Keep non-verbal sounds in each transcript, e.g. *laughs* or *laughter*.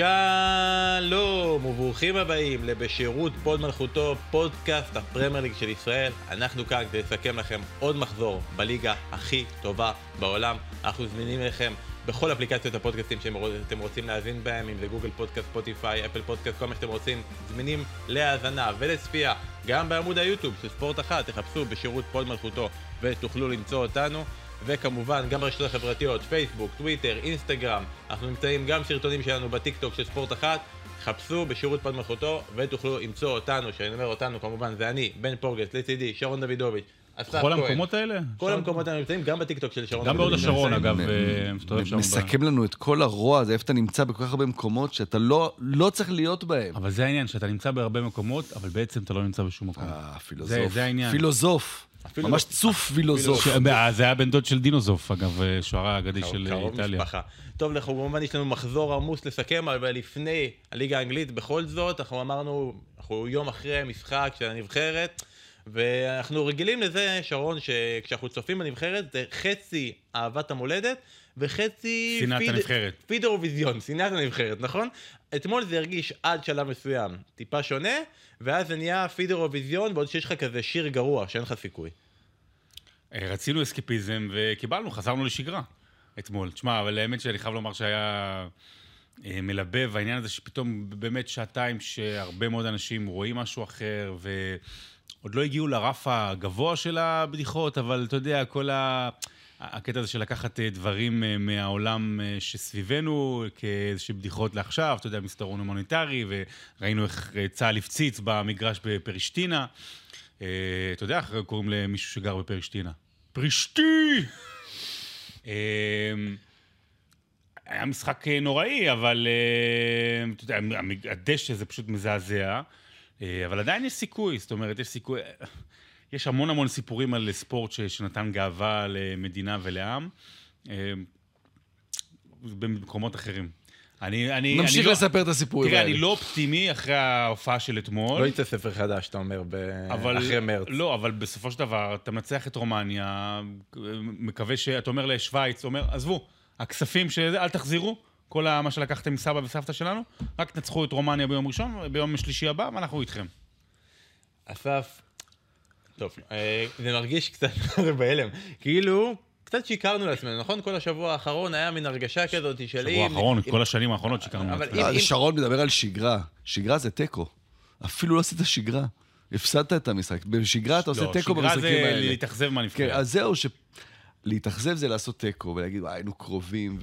שלום וברוכים הבאים לבשירות פוד מלכותו, פודקאסט הפרמייר ליג של ישראל. אנחנו כאן כדי לסכם לכם עוד מחזור בליגה הכי טובה בעולם. אנחנו זמינים לכם בכל אפליקציות הפודקאסטים שאתם רוצים להאזין בהם, אם זה גוגל פודקאסט, ספוטיפיי, אפל פודקאסט, כל מה שאתם רוצים, זמינים להאזנה ולצפייה גם בעמוד היוטיוב של ספורט אחת, תחפשו בשירות פוד מלכותו ותוכלו למצוא אותנו. וכמובן גם ברשתות החברתיות, פייסבוק, טוויטר, אינסטגרם, אנחנו נמצאים גם סרטונים שלנו בטיקטוק של ספורט אחת, חפשו בשירות פד מלכותו ותוכלו למצוא אותנו, שאני אומר אותנו כמובן זה אני, בן פורגס, לצידי, שרון דוידוביץ', אסף כהן. כל המקומות האלה? כל המקומות האלה נמצאים גם בטיקטוק של שרון גם בהוד. השרון. אגב, אה, מסתובב שם. מסכם לנו את כל הרוע הזה, איפה אתה נמצא בכל כך הרבה מקומות שאתה לא, לא צריך להיות בהם. אבל זה העניין, שאתה נמצא בהרבה מקומות, אבל בעצם אתה לא נמצא בשום מקום. אה, פילוסוף. זה- זה העניין. פילוסוף. ממש לא- צוף. ש- אה, זה היה בן דוד של דינוזוף, אגב, אה, שוערה האגדי של אה, קרוב איטליה. משפחה. טוב, אנחנו כמובן יש לנו מחזור עמוס לסכם, אבל לפני הליגה האנגלית, בכל זאת, אנחנו אמרנו, אנחנו יום אחרי משחק של הנבחרת, ואנחנו רגילים לזה, שרון, שכשאנחנו צופים בנבחרת, זה חצי אהבת המולדת, וחצי... שנאת פיד- הנבחרת. פיד אירוויזיון, שנאת הנבחרת, נכון? אתמול זה הרגיש עד שלב מסוים טיפה שונה, ואז זה נהיה פיד אירוויזיון, בעוד שיש לך כזה שיר גרוע, שאין לך סיכוי. אה, רצינו אסקפיזם וקיבלנו, חזרנו לשגרה אתמול. תשמע, אבל האמת שאני חייב לומר שהיה אה, מלבב העניין הזה שפתאום באמת שעתיים שהרבה מאוד אנשים רואים משהו אחר, ועוד לא הגיעו לרף הגבוה של הבדיחות, אבל אתה יודע, כל ה... הקטע הזה של לקחת אה, דברים אה, מהעולם אה, שסביבנו כאיזושהי בדיחות לעכשיו, אתה יודע, מסתרון הומניטרי, וראינו איך צה"ל הפציץ במגרש בפרישטינה. אה, אתה יודע איך קוראים למישהו שגר בפרישטינה? פרישתי! אה, היה משחק נוראי, אבל אתה יודע, הדשא זה פשוט מזעזע, אבל עדיין יש סיכוי, זאת אומרת, יש סיכוי... יש המון המון סיפורים על ספורט ש- שנתן גאווה למדינה ולעם, אה, במקומות אחרים. אני, אני, נמשיך אני לא, לספר את הסיפורים תראה, האלה. אני לא אופטימי אחרי ההופעה של אתמול. לא יצא ספר חדש, אתה אומר, ב... אבל, אחרי מרץ. לא, אבל בסופו של דבר, אתה מנצח את רומניה, מקווה ש... אתה אומר לשוויץ, אומר, עזבו, הכספים, ש... אל תחזירו, כל מה שלקחתם מסבא וסבתא שלנו, רק תנצחו את רומניה ביום ראשון, ביום שלישי הבא, ואנחנו איתכם. אסף, טוב, אה, זה מרגיש קצת *laughs* בהלם. כאילו, קצת שיקרנו לעצמנו, נכון? כל השבוע האחרון היה מין הרגשה כזאת של שבוע האחרון, כל השנים האחרונות שיקרנו אבל לעצמנו. אם- לא, שרון מדבר על שגרה. שגרה זה תיקו. אפילו לא עשית שגרה. הפסדת את המשחק. בשגרה אתה עושה לא, תיקו שגרה במשחקים זה האלה. להתאכזב כן, מהנבחרת. אז זהו, ש... להתאכזב זה לעשות תיקו ולהגיד, וואי, היינו קרובים,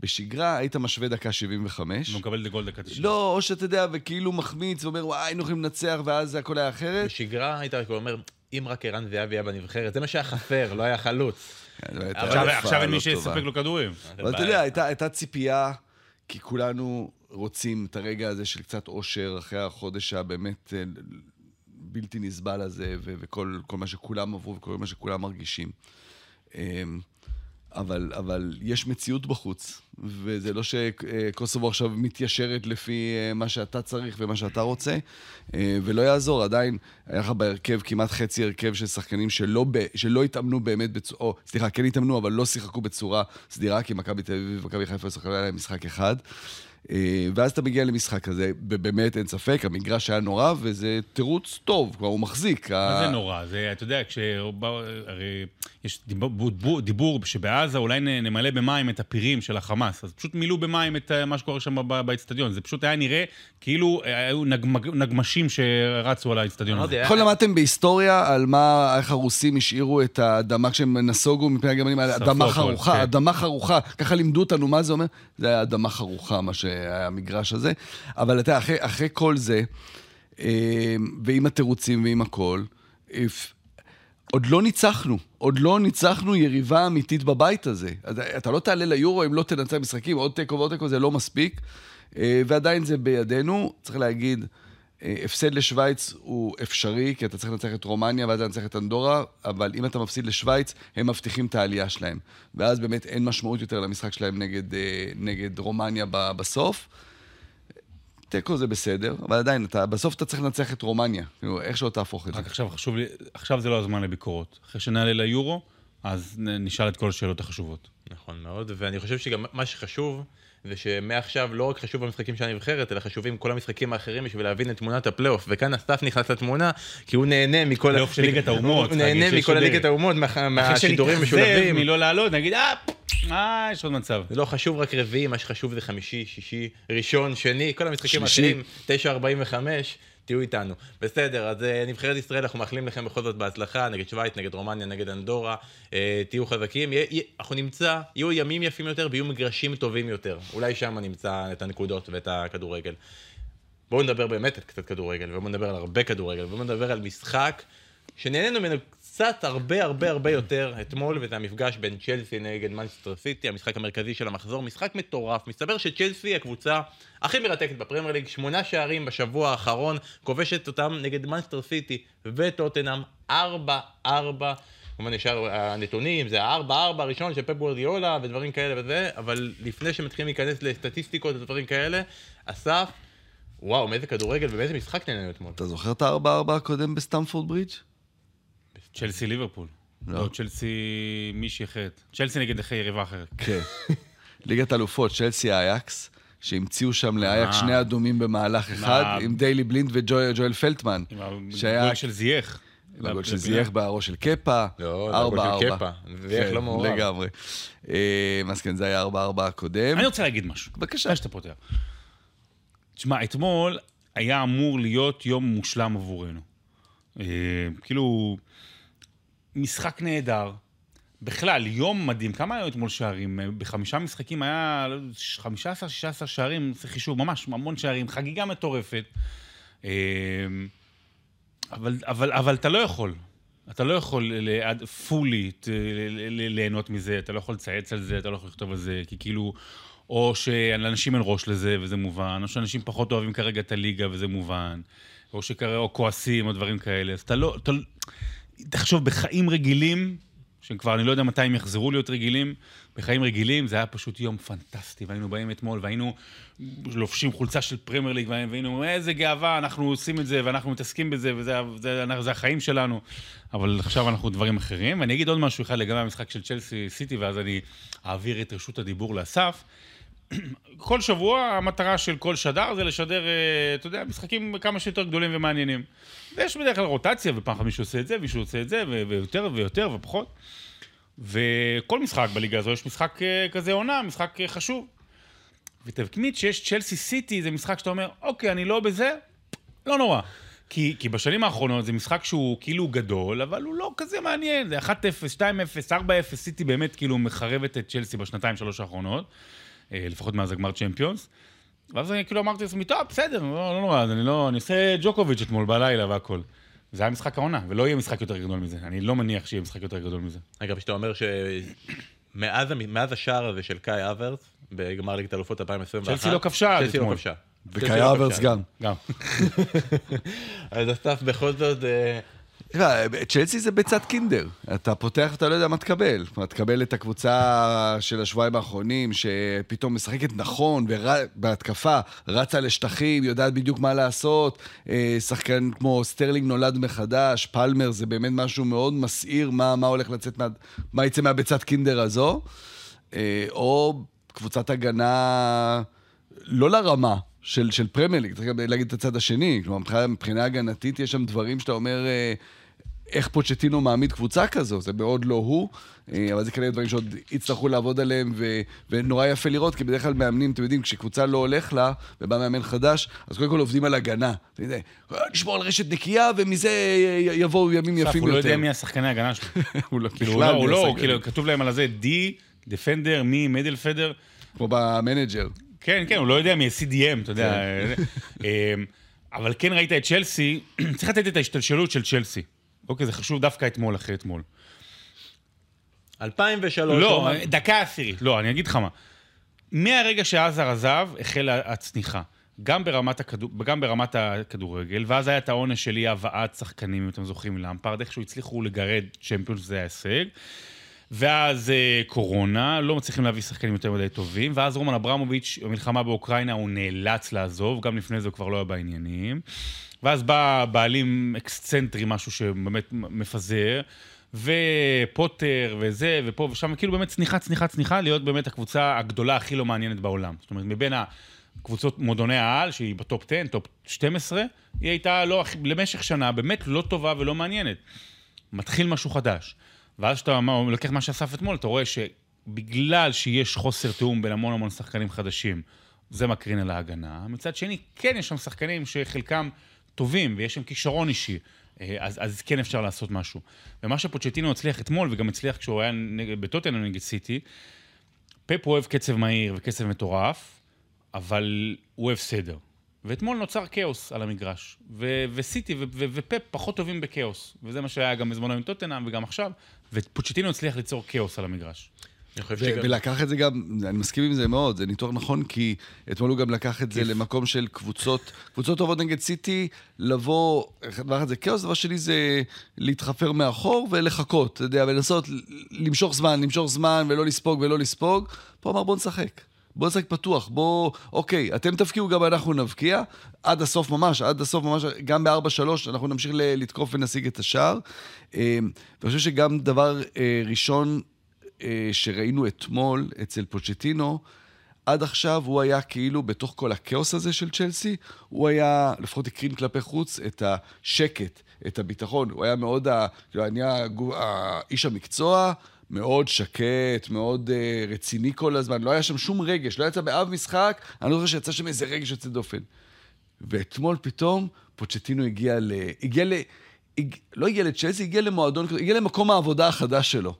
ובשגרה היית משווה דקה 75. הוא מקבל את הגול דקה 90. לא, או שאתה יודע, וכאילו מחמיץ ואומר, וואי, היינו יכולים לנצח, ואז הכל היה אחרת. בשגרה היית אומר, אם רק ערן זהבי היה בנבחרת, זה מה שהיה חסר, לא היה חלוץ. כן, הייתה עכשיו- אין לא מי טובה. שיספק לו כדורים. אבל אתה יודע, הייתה, ציפייה, כי כולנו רוצים את הרגע הזה של קצת אושר אחרי החודש הבאמת אה, בלתי נסבל הזה, וכל כל מה שכולם עברו וכל מה שכולם מרגישים. אבל, אבל יש מציאות בחוץ, וזה לא שקוסובו עכשיו מתיישרת לפי אה, מה שאתה צריך ומה שאתה רוצה, אה, ולא יעזור, עדיין היה לך בהרכב כמעט חצי הרכב של שחקנים שלא, ב, שלא התאמנו באמת בצורה, או סליחה, כן התאמנו, אבל לא שיחקו בצורה סדירה, כי מכבי תל אביב ומכבי חיפה שיחקו להם משחק אחד. אה, ואז אתה מגיע למשחק הזה, ובאמת אין ספק, המגרש היה נורא, וזה תירוץ טוב, כבר הוא מחזיק. מה ה- זה נורא? זה, אתה יודע, כשבאו, הרי יש דיבור, דיבור, דיבור שבעזה אולי נמלא במים את הפירים של החמאס, אז פשוט מילאו במים את אה, מה שקורה שם באצטדיון. זה פשוט היה נראה כאילו אה, היו נגמג, נגמשים שרצו על האצטדיון הזה. נכון למדתם בהיסטוריה על מה, איך הרוסים השאירו את האדמה כשהם נסוגו מפני הגרמנים, על אדמה חרוכה, כן. אדמה חרוכה, ככה לימדו אותנו מה זה אומר, זה היה אדמה חרוכה, מה שהיה המגרש הזה. אבל אתה אחרי, אחרי כל זה, אה, ועם התירוצים ועם הכל, עוד לא ניצחנו, עוד לא ניצחנו יריבה אמיתית בבית הזה. אתה, לא תעלה ליורו אם לא תנצח משחקים, עוד תיקו ועוד תיקו זה לא מספיק, אה, ועדיין זה בידינו. צריך להגיד, הפסד לשוויץ הוא אפשרי, כי אתה צריך לנצח את רומניה ואז לנצח את אנדורה, אבל אם אתה מפסיד לשוויץ, הם מבטיחים את העלייה שלהם. ואז באמת אין משמעות יותר למשחק שלהם נגד, אה, נגד רומניה ב- בסוף. תיקו זה בסדר, אבל עדיין, אתה, בסוף אתה צריך לנצח את רומניה. כאילו, איך שלא תהפוך את זה. רק עכשיו חשוב לי, עכשיו זה לא הזמן לביקורות. אחרי שנעלה ליורו, אז נשאל את כל השאלות החשובות. נכון מאוד, ואני חושב שגם מה שחשוב, זה שמעכשיו לא רק חשוב המשחקים של הנבחרת, אלא חשובים כל המשחקים האחרים בשביל להבין את תמונת הפלייאוף, וכאן אסף נכנס לתמונה, כי הוא נהנה מכל... פלייאוף של ליגת האומות, הוא נהנה מכל דרך. האומות, מה- אחרי מהשידורים משולבים. מלא לעלות, נגיד, אה, אה, יש עוד מצב. זה לא חשוב רק רביעי, מה שחשוב זה חמישי, שישי, ראשון, שני, כל המשחקים. האחרים, 9.45, תהיו איתנו. בסדר, אז אה, נבחרת ישראל, אנחנו מאחלים לכם בכל זאת בהצלחה, נגד שווייץ, נגד רומניה, נגד אנדורה, אה, תהיו חזקים. אנחנו נמצא, יהיו ימים יפים יותר ויהיו מגרשים טובים יותר. אולי שם נמצא את הנקודות ואת הכדורגל. בואו נדבר באמת על קצת כדורגל, ובואו נדבר על הרבה כדורגל, ובואו נדבר על משחק שנהנינו ממנו קצת הרבה הרבה הרבה יותר אתמול, וזה המפגש בין צ'לסי נגד מנצ'סטר סיטי, המשחק המרכזי של המחזור, משחק מטורף. מסתבר שצ'לסי היא הקבוצה הכי מרתקת בפרמייר ליג, שמונה שערים בשבוע האחרון, כובשת אותם נגד מנצ'סטר סיטי וטוטנאם, ארבע ארבע. כמובן נשאיר הנתונים, זה הארבע-ארבע הראשון של פפ גוורדיולה ודברים כאלה וזה, אבל לפני שמתחילים להיכנס לסטטיסטיקות ודברים כאלה, אסף, וואו, מאיזה כדורגל ובאיזה משחק נהנינו אתמול. אתה זוכר את הארבע-ארבע הקודם בסטמפורד ברידג'? צ'לסי ליברפול. לא. לא, צ'לסי מישהי אחרת. צ'לסי נגד אחרי יריבה אחרת. כן. ליגת אלופות, צ'לסי אייאקס, שהמציאו שם לאייאקס. שני אדומים במהלך אחד? עם דיילי בלינד וג'ואל פלטמן. עם שהיה- הגול של זייח. הגול של. זייח בראש של קפה. לא, זה ארבע, הגול של. קפה. זייח כן, לא מעורב. לגמרי. אה, אז כן, זה היה ארבע ארבע הקודם. אני רוצה להגיד משהו. בבקשה. לפני שאתה פותח. תשמע, אתמול היה אמור להיות יום מושלם עבורנו. אה, כאילו, משחק נהדר. בכלל, יום מדהים. כמה היו אתמול שערים? אה, בחמישה משחקים היה לא יודע, 15-16 שערים, זה חישוב, ממש המון שערים, חגיגה מטורפת. אה, אבל, אבל, אבל אתה לא יכול. אתה לא יכול פולי ליהנות מזה, אתה לא יכול לצייץ על זה, אתה לא יכול לכתוב על זה, כי כאילו... או שלאנשים אין ראש לזה, וזה מובן, או שאנשים פחות אוהבים כרגע את הליגה, וזה מובן, או שכרגע, או כועסים, או דברים כאלה. אז אתה לא... אתה, לא- תחשוב, בחיים רגילים, שכבר אני לא יודע מתי הם יחזרו להיות רגילים, בחיים רגילים זה היה פשוט יום פנטסטי, והיינו באים אתמול, והיינו לובשים חולצה של פרמייר ליג, והיינו, איזה גאווה, אנחנו עושים את זה, ואנחנו מתעסקים בזה, וזה זה, זה החיים שלנו. אבל עכשיו אנחנו דברים אחרים. ואני אגיד עוד משהו אחד לגבי המשחק של צ'לסי סיטי, ואז אני אעביר את רשות הדיבור לאסף. כל שבוע המטרה של כל שדר זה לשדר, אה, אתה יודע, משחקים כמה שיותר גדולים ומעניינים. ויש בדרך כלל רוטציה, ופעם אחת מישהו עושה את זה, מישהו עושה את זה, ויותר ויותר ופחות. וכל משחק בליגה הזו יש משחק אה, כזה עונה, משחק אה, חשוב. ותמיד שיש צ'לסי סיטי, זה משחק שאתה אומר, אוקיי, אני לא בזה, לא נורא. כי, כי בשנים האחרונות זה משחק שהוא כאילו גדול, אבל הוא לא כזה מעניין. זה 1-0, 2-0, 4-0, סיטי באמת כאילו מחרבת את צ'לסי בשנתיים, שלוש האחרונות. אה, לפחות מאז הגמר צ'מפיונס. ואז אני כאילו אמרתי לעצמי, טוב, בסדר, לא, לא נורא, אני לא... אני עושה ג'וקוביץ' אתמול בלילה והכל. זה היה משחק העונה, ולא יהיה משחק יותר גדול מזה. אני לא מניח שיהיה משחק יותר גדול מזה. אגב, שאתה אומר שמאז השער הזה של קאי האברץ, בגמר ליגת האלופות 2021, צ'לסי לא כבשה עד צ'לסי לא אתמול. כבשה. וקאי לא האברץ. גם. גם. *laughs* אז אסף בכל זאת, אה, צ'לסי זה ביצת קינדר. אתה פותח ואתה לא יודע מה תקבל. אתה תקבל את הקבוצה של השבועיים האחרונים, שפתאום משחקת נכון בהתקפה, רצה לשטחים, יודעת בדיוק מה לעשות. אה, שחקן כמו סטרלינג נולד מחדש, פלמר זה באמת משהו מאוד מסעיר מה, מה הולך לצאת, מה, מה יצא מהביצת קינדר הזו. אה, או קבוצת הגנה לא לרמה של, של פרמייר ליג, צריך גם להגיד את הצד השני. כלומר, מבחינה, מבחינה הגנתית יש שם דברים שאתה אומר, אה, איך פוצ'טינו מעמיד קבוצה כזו, זה מאוד לא הוא, אה, אבל זה כנראה דברים שעוד יצטרכו לעבוד עליהם, ו, ונורא יפה לראות, כי בדרך כלל מאמנים, אתם יודעים, כשקבוצה לא הולך לה, ובא מאמן חדש, אז קודם כל עובדים על הגנה. אתה יודע, נשמור על רשת נקייה, ומזה יבואו ימים יפים הוא לא יותר. יודע מי השחקני ההגנה שלו. *laughs* הוא לא, כאילו, הוא לא, הוא לא. כאילו, כתוב להם על הזה, די, דפנדר, מי, מדל פדר. כמו במנג'ר. כן, כן, הוא לא יודע מי CDM, אתה יודע. אמ, אבל כן ראית את צ'לסי, *clears throat* צריך לתת את ההשתלשלות של צ'לסי. אוקיי, זה חשוב דווקא אתמול, אחרי אתמול. 2003, לא. דקה עשירית. לא, אני אגיד לך מה. מהרגע שעזר עזב, החלה הצניחה. גם ברמת, הכדור, גם ברמת הכדורגל, ואז היה את העונש של אי הבאת שחקנים, אם אתם זוכרים, למפארד, איכשהו הצליחו לגרד צ'מפיונס, זה היה הישג. ואז אה, קורונה, לא מצליחים להביא שחקנים יותר מדי טובים, ואז רומן אברמוביץ', במלחמה באוקראינה, הוא נאלץ לעזוב, גם לפני זה הוא כבר לא היה בעניינים. ואז בא בעלים אקסצנטרי, משהו שבאמת מפזר, ופוטר וזה, ופה ושם, כאילו באמת צניחה, צניחה, צניחה, להיות באמת הקבוצה הגדולה הכי לא מעניינת בעולם. זאת אומרת, מבין הקבוצות מועדוני העל, שהיא בטופ 10, טופ 12, היא הייתה לא, למשך שנה באמת לא טובה ולא מעניינת. מתחיל משהו חדש. ואז כשאתה לוקח מה שאסף אתמול, אתה רואה שבגלל שיש חוסר תיאום בין המון המון שחקנים חדשים, זה מקרין על ההגנה. מצד שני, כן יש שם שחקנים שחלקם טובים ויש שם כישרון אישי. אה, אז, אז כן אפשר לעשות משהו. ומה שפוצ'טינו הצליח אתמול, וגם הצליח כשהוא היה בטוטנאם נגד סיטי, פפ אוהב קצב מהיר וקצב מטורף, אבל הוא אוהב סדר. ואתמול נוצר כאוס על המגרש, ו- וסיטי ו- ו- ופפ פחות טובים בכאוס, וזה מה שהיה גם בזמנו עם טוטנאם וגם עכשיו, ופוצ'טינו הצליח ליצור כאוס על המגרש. ו- ולקח את זה גם, אני מסכים עם זה מאוד, זה ניתוח נכון, כי אתמול הוא גם לקח את זה למקום של קבוצות, קבוצות טובות נגד סיטי, לבוא, דבר אחד זה כאוס, דבר שני זה להתחפר מאחור ולחכות, אתה יודע, ולנסות למשוך זמן, למשוך זמן ולא לספוג ולא לספוג. פה אמר בוא נשחק. בוא נשחק פתוח, בוא, אוקיי, אתם תבקיעו, גם אנחנו נבקיע, עד הסוף ממש, עד הסוף ממש, גם ב-4-3, אנחנו נמשיך לתקוף ונשיג את השער. אה, ואני חושב שגם דבר אה, ראשון אה, שראינו אתמול אצל פוצ'טינו, עד עכשיו הוא היה כאילו, בתוך כל הכאוס הזה של צ'לסי, הוא היה, לפחות הקרין כלפי חוץ, את השקט, את הביטחון. הוא היה מאוד, כאילו, אני איש המקצוע, מאוד שקט, מאוד uh, רציני כל הזמן. לא היה שם שום רגש, לא יצא באב משחק, אני לא חושב שיצא שם איזה רגש יוצא דופן. ואתמול פתאום פוצ'טינו הגיע ל... הגיע ל... הג... לא הגיע לצ'לסי, הגיע למועדון, הגיע למקום העבודה החדש שלו.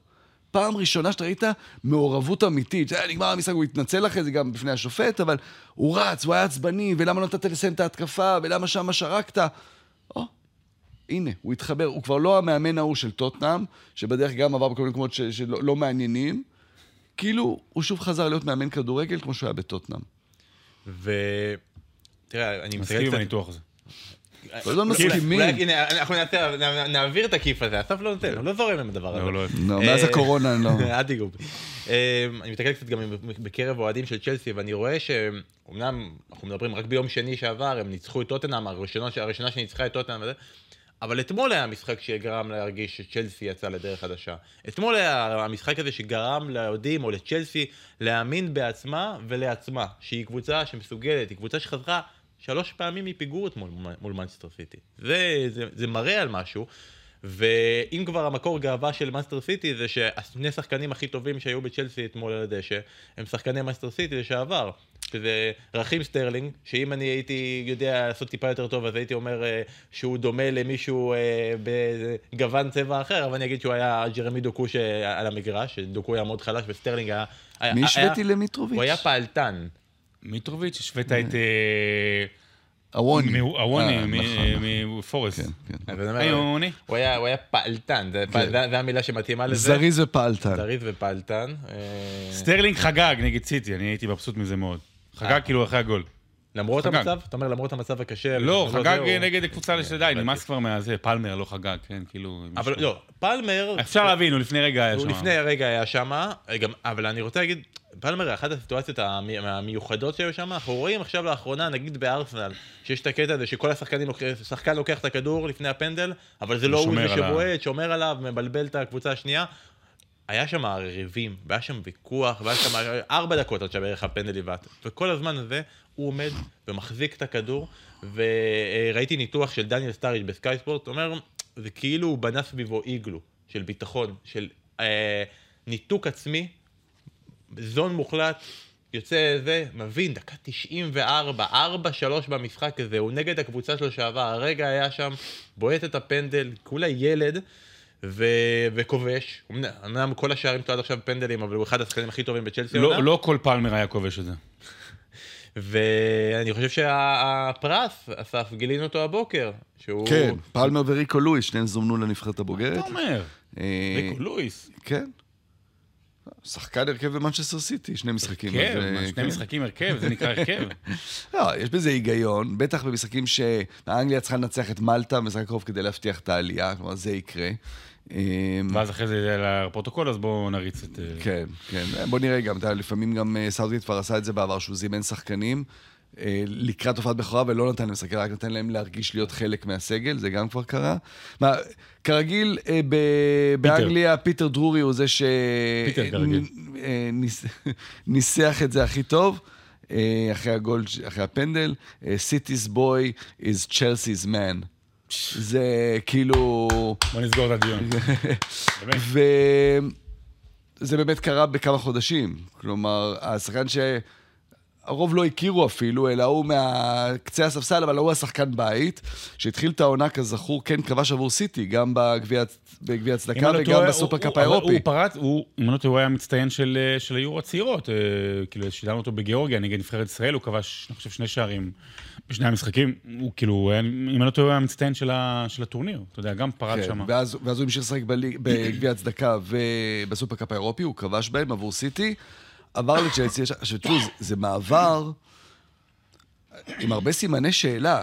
פעם ראשונה שאתה ראית מעורבות אמיתית. זה נגמר המשחק, הוא התנצל אחרי זה גם בפני השופט, אבל הוא רץ, הוא היה עצבני, ולמה לא נתת לסיים את ההתקפה, ולמה שמה שרקת. הנה, הוא התחבר, הוא כבר לא המאמן ההוא של טוטנאם, שבדרך גם עבר בכל מיני מקומות שלא לא מעניינים. כאילו, הוא שוב חזר להיות מאמן כדורגל כמו שהוא היה בטוטנאם. ו... תראה, אני. מסכים עם הניתוח הזה. כל הזמן מסכימים. הנה, אנחנו נעביר את הכיף הזה, אסף לא נותן, הוא לא זורם עם הדבר הזה. לא, לא. מאז אה, הקורונה אני לא... *laughs* אל תיגעו. אה, אני מסתכל קצת גם בקרב אוהדים של צ'לסי, ואני רואה שאומנם אנחנו מדברים רק ביום שני שעבר, הם ניצחו את טוטנאם, הראשונה שניצחה את טוטנאם וזה, אבל אתמול היה משחק שגרם להרגיש שצ'לסי יצא לדרך חדשה. אתמול היה המשחק הזה שגרם לאוהדים או לצ'לסי להאמין בעצמה ולעצמה, שהיא קבוצה שמסוגלת, היא קבוצה שחזרה שלוש פעמים מפיגור אתמול מול מנצ'סטר סיטי. זה, זה, זה מראה על משהו. ואם כבר המקור גאווה של מנצ'סטר סיטי זה שהשני שחקנים הכי טובים שהיו בצ'לסי אתמול על הדשא הם שחקני מנצ'סטר סיטי לשעבר. שזה ראחים סטרלינג, שאם אני הייתי יודע לעשות טיפה יותר טוב אז הייתי אומר אה, שהוא דומה למישהו אה, בגוון צבע אחר, אבל אני אגיד שהוא היה ג'רמי דוקו על המגרש, שדוקו היה מאוד חלש וסטרלינג היה... מי השוויתי למיטרוביץ'? הוא היה פעלתן. מיטרוביץ', השווית את... אה, אווני. אווני, מפורסט. אווני. הוא היה פעלתן, זו המילה שמתאימה לזה. זריז ופעלתן. זריז ופעלתן. סטרלינג חגג נגד סיטי, אני הייתי מבסוט מזה מאוד. חגג כאילו אחרי הגול. למרות המצב? אתה אומר למרות המצב הקשה? לא, חגג נגד קבוצה לשעבר, נמאס כבר מהזה, פלמר לא חגג, כן, כאילו... אבל לא, פלמר... אפשר להבין, הוא לפני רגע היה שם. הוא לפני רגע היה שם, אבל אני רוצה להגיד, פלמר, אחת הסיטואציות המיוחדות שהיו שם, אנחנו רואים עכשיו לאחרונה, נגיד בארסנל, שיש את הקטע הזה שכל השחקנים, שחקן לוקח את הכדור לפני הפנדל, אבל זה לא הוא זה שבועט, שומר עליו, מבלבל את הקבוצה השנייה. היה שם ריבים, והיה שם ויכוח, והיה שם ארבע דקות עד שבערך הפנדל יבעט. וכל הזמן הזה הוא עומד ומחזיק את הכדור, וראיתי ניתוח של דניאל סטאריץ' בסקאי ספורט, אומר, זה כאילו הוא בנה סביבו איגלו של ביטחון, של אה, ניתוק עצמי, זון מוחלט, יוצא זה, מבין, דקה 94, 4-3 במשחק הזה, הוא נגד הקבוצה שלו שעבר, הרגע היה שם, בועט את הפנדל, כולה ילד. ו- וכובש, אמנם כל השערים שלו עד עכשיו פנדלים, אבל הוא אחד השחקנים הכי טובים בצ'לסי. לא, לא כל פלמר היה כובש את זה. *laughs* ואני חושב שהפרס, אסף, גילינו אותו הבוקר. שהוא... כן, פלמר וריקו לואיס, שניהם זומנו לנבחרת הבוגרת. מה אתה אומר? אה, ריקו לואיס. כן. שחקן הרכב במנצ'סטר סיטי, שני משחקים. הרכב, שני כן. משחקים הרכב, זה נקרא הרכב. *laughs* לא, יש בזה היגיון, בטח במשחקים שאנגליה צריכה לנצח את מלטה במשחק קרוב כדי להבטיח את העלייה, כלומר זה יקרה. אמ, ואז אחרי זה לפרוטוקול, אז בואו נריץ את... אה, כן, כן. בוא נראה גם, לפעמים גם אה, סאוטגייט כבר עשה את זה בעבר, שהוא זימן שחקנים. אה, לקראת הופעת בכורה ולא נתן להם לשחק, רק נתן להם להרגיש להיות חלק מהסגל, זה גם כבר קרה. מה, כרגיל, אה, ב- באנגליה, פיטר דרורי הוא זה ש... כרגיל. אה, *laughs* את זה הכי טוב. אחרי הגול, אחרי הפנדל, City's boy is Chelsea's man. זה כאילו... בוא נסגור את הדיון. *laughs* באמת. וזה באמת קרה בכמה חודשים. כלומר, השחקן שהרוב לא הכירו אפילו, אלא הוא מהקצה הספסל, אבל הוא השחקן בית, שהתחיל את העונה כזכור, כן כבש עבור סיטי, גם בגביע הצדקה לא וגם בסופרקאפ האירופי. הוא פרץ, הוא, אם אני לא טועה, הוא היה מצטיין של, אה, של היורו הצעירות. אה, כאילו, שידענו אותו בגיאורגיה נגד נבחרת ישראל, הוא כבש, אני חושב, שני שערים בשני המשחקים. הוא כאילו, אם אני לא טועה, הוא היה מצטיין של, של הטורניר. אתה יודע, גם פרץ כן, שם. ואז, ואז הוא המשיך לשחק בגביע הצדקה ובסופרקאפ האירופי, הוא כבש בהם עבור סיטי, עבר לצ'לסי, עכשיו תראו, זה, זה מעבר עם הרבה סימני שאלה.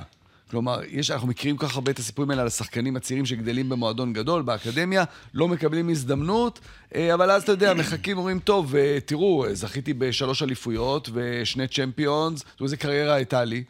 כלומר, יש, אנחנו מכירים כל כך הרבה את הסיפורים האלה על השחקנים הצעירים שגדלים במועדון גדול, באקדמיה, לא מקבלים הזדמנות, אה, אבל אז אתה יודע, מחכים, אומרים, טוב, אה, תראו, אה, זכיתי בשלוש אליפויות ושני צ'מפיונס, תראו איזה קריירה הייתה לי.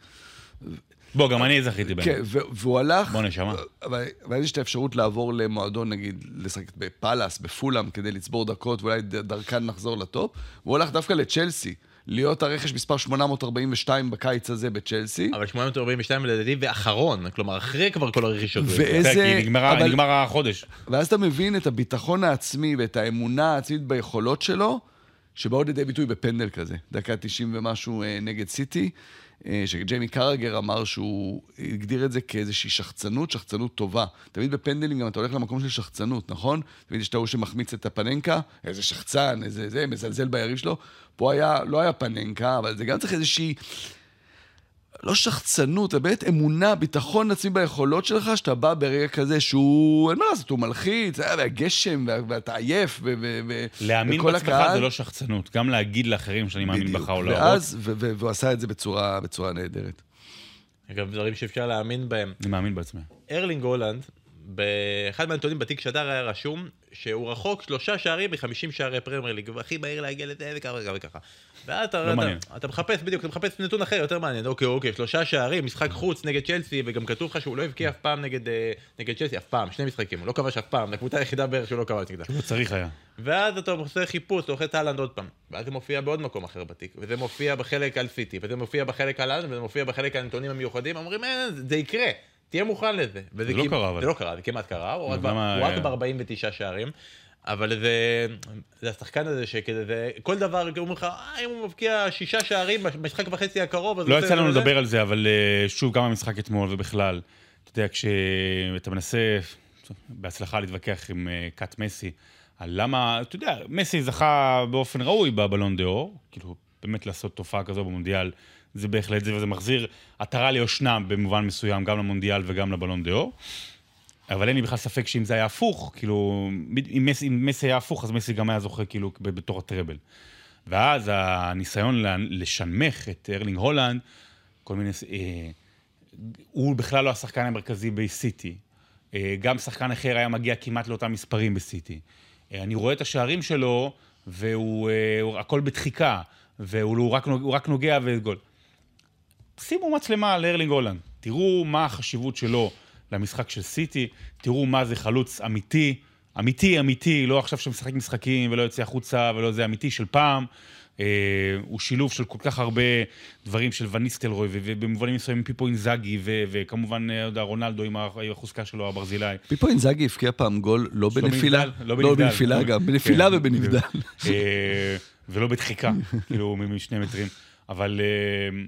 בוא, גם אני זכיתי בהם. כן, והוא הלך... בוא, נשמה. אבל יש את האפשרות לעבור למועדון, נגיד, לשחק בפאלאס, בפולאם, כדי לצבור דקות, ואולי דרכן נחזור לטופ. והוא הלך דווקא לצ'לסי, להיות הרכש מספר 842 בקיץ הזה בצ'לסי. אבל 842 לדעתי ואחרון, כלומר אחרי כבר כל הרכישות. ואיזה- יודע, כי נגמר, אבל- נגמר החודש. ואז אתה מבין את הביטחון העצמי ואת האמונה העצמית ביכולות שלו, שבאו לידי ביטוי בפנדל כזה. דקה 90 ומשהו אה, נגד סיטי, שג'יימי קרגר אמר שהוא הגדיר את זה כאיזושהי שחצנות, שחצנות טובה. תמיד בפנדלים גם אתה הולך למקום של שחצנות, נכון? תמיד יש את ההוא שמחמיץ את הפננקה, איזה שחצן, איזה זה, מזלזל ביריב שלו. פה היה, לא היה פננקה, אבל זה גם צריך איזושהי... לא שחצנות, אלא באמת אמונה, ביטחון עצמי ביכולות שלך, שאתה בא ברגע כזה שהוא, אין מה לעשות, הוא מלחיץ, אה, והגשם, וה- ואתה עייף, ו- ו- ו- להאמין וכל בעצמך הקהל. זה לא שחצנות. גם להגיד לאחרים שאני מאמין בדיוק. בך או להראות. ואז, ו- ו- והוא עשה את זה בצורה, בצורה נהדרת. אגב, דברים שאפשר להאמין בהם. אני מאמין בעצמי. ארלינג הולאנד, באחד מהנתונים בתיק שדר היה רשום שהוא רחוק שלושה שערים מ-50 שערי פרמייר ליג, והכי מהיר להגיע לזה וככה וככה וככה. ואז אתה, לא אתה. אתה מחפש, בדיוק, אתה מחפש נתון אחר, יותר מעניין. אוקיי, אוקיי, שלושה שערים, משחק חוץ נגד צ'לסי, וגם כתוב לך שהוא לא הבקיע אף פעם נגד, אה, נגד צ'לסי, אף פעם, שני משחקים, הוא לא כבש אף פעם, הקבוצה היחידה בערך שהוא לא כבש נגדה. לא צריך היה. ואז אתה עושה חיפוש, אתה לוחץ הולאנד עוד פעם, ואז זה מופיע בעוד מקום אחר בתיק, וזה מופיע בחלק על סיטי, וזה מופיע בחלק על הולאנד, וזה מופיע בחלק על הנתונים המיוחדים, אומרים, "אה, זה זה יקרה, תהיה מוכן לזה. וזה זה לא קרה, אבל. זה לא קרה, זה כמעט קרה, הוא רק אז ב- למה הוא רק היה- ב-49 שערים. אבל זה, זה השחקן הזה שכזה, זה, כל דבר, הוא אומר לך, אה, אם הוא מבקיע שישה שערים במשחק וחצי הקרוב, אז לא יצא לנו זה וזה." לדבר על זה, אבל אה, שוב, גם המשחק אתמול ובכלל, אתה יודע, כשאתה מנסה בהצלחה להתווכח עם אה, קאט מסי, על למה, אתה יודע, מסי זכה באופן ראוי בבלון דה אור, כאילו, באמת לעשות תופעה כזו במונדיאל, זה בהחלט זה, וזה מחזיר עטרה ליושנה במובן מסוים, גם למונדיאל וגם לבלון דה אור. אבל אין לי בכלל ספק שאם זה היה הפוך, כאילו, אם מסי, אם מסי היה הפוך, אז מסי גם היה זוכה כאילו בתור הטראבל. ואז הניסיון לשנמך את ארלינג הולנד, כל מיני... אה, הוא בכלל לא השחקן המרכזי בסיטי. אה, גם שחקן אחר היה מגיע כמעט לאותם מספרים בסיטי. אה, אני רואה את השערים שלו, והוא... אה, הכל בתחיקה, והוא הוא רק, רק נוגע וגול. שימו מצלמה על ארלינג הולנד, תראו מה החשיבות שלו למשחק של סיטי, תראו מה זה חלוץ אמיתי, אמיתי אמיתי, לא עכשיו שמשחק משחקים ולא יוצא החוצה ולא זה אמיתי של פעם. אה, הוא שילוב של כל כך הרבה דברים של וניסטלרוי, ובמובנים מסוימים פיפו אינזאגי, ו- וכמובן, אה, יודע, רונלדו עם החוזקה שלו, הברזילאי. פיפו אינזאגי הבקיע פעם גול לא לא בנפילה, לא. בנפילה גם, בנפילה כן, ובנבדל. אה, ולא בדחיקה, *laughs* כאילו משני מטרים. אבל אה,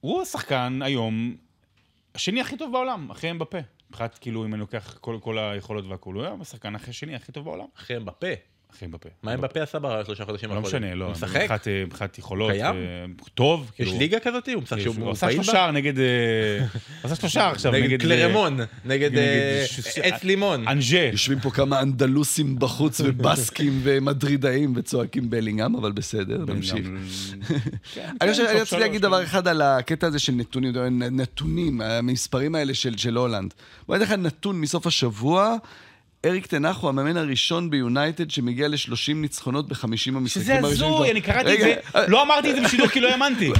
הוא השחקן היום השני הכי טוב בעולם, אחרי אמבפה. מבחינת, כאילו, אם אני לוקח כל, כל היכולות והכול, הוא היום השחקן הכי השני הכי טוב בעולם. אחרי בפה. אחרי אמבפה. מה עם בפה עשה בשלושה חודשים לא האחרונים? משנה, לא. הוא משחק? מבחינת, אה, מבחינת יכולות. קיים? אה, טוב. יש כאילו, ליגה כזאת? הוא משחק יש- שהוא הוא הוא עשה פעיל בה? שלושה נגד... אה, עשה שלושה עכשיו נגד נגד... קלרמון, נגד אה, עץ לימון. אנג'ה. יושבים פה כמה אנדלוסים בחוץ *laughs* ובסקים ומדרידאים וצועקים בלינגהם, אבל בסדר, נמשיך. כן, אני *laughs* חושב, כן, אני טוב, רציתי להגיד כן. דבר אחד על הקטע הזה של נתונים, נתונים, המספרים האלה של הולנד. בוא אני אתן לך נתון מסוף השבוע. אריק תנח הוא המאמן הראשון ביונייטד שמגיע ל-30 ניצחונות ב-50 המשחקים שזה הראשונים הזוי, שלו. אני קראתי את זה, לא אמרתי את זה בשידור כי לא האמנתי.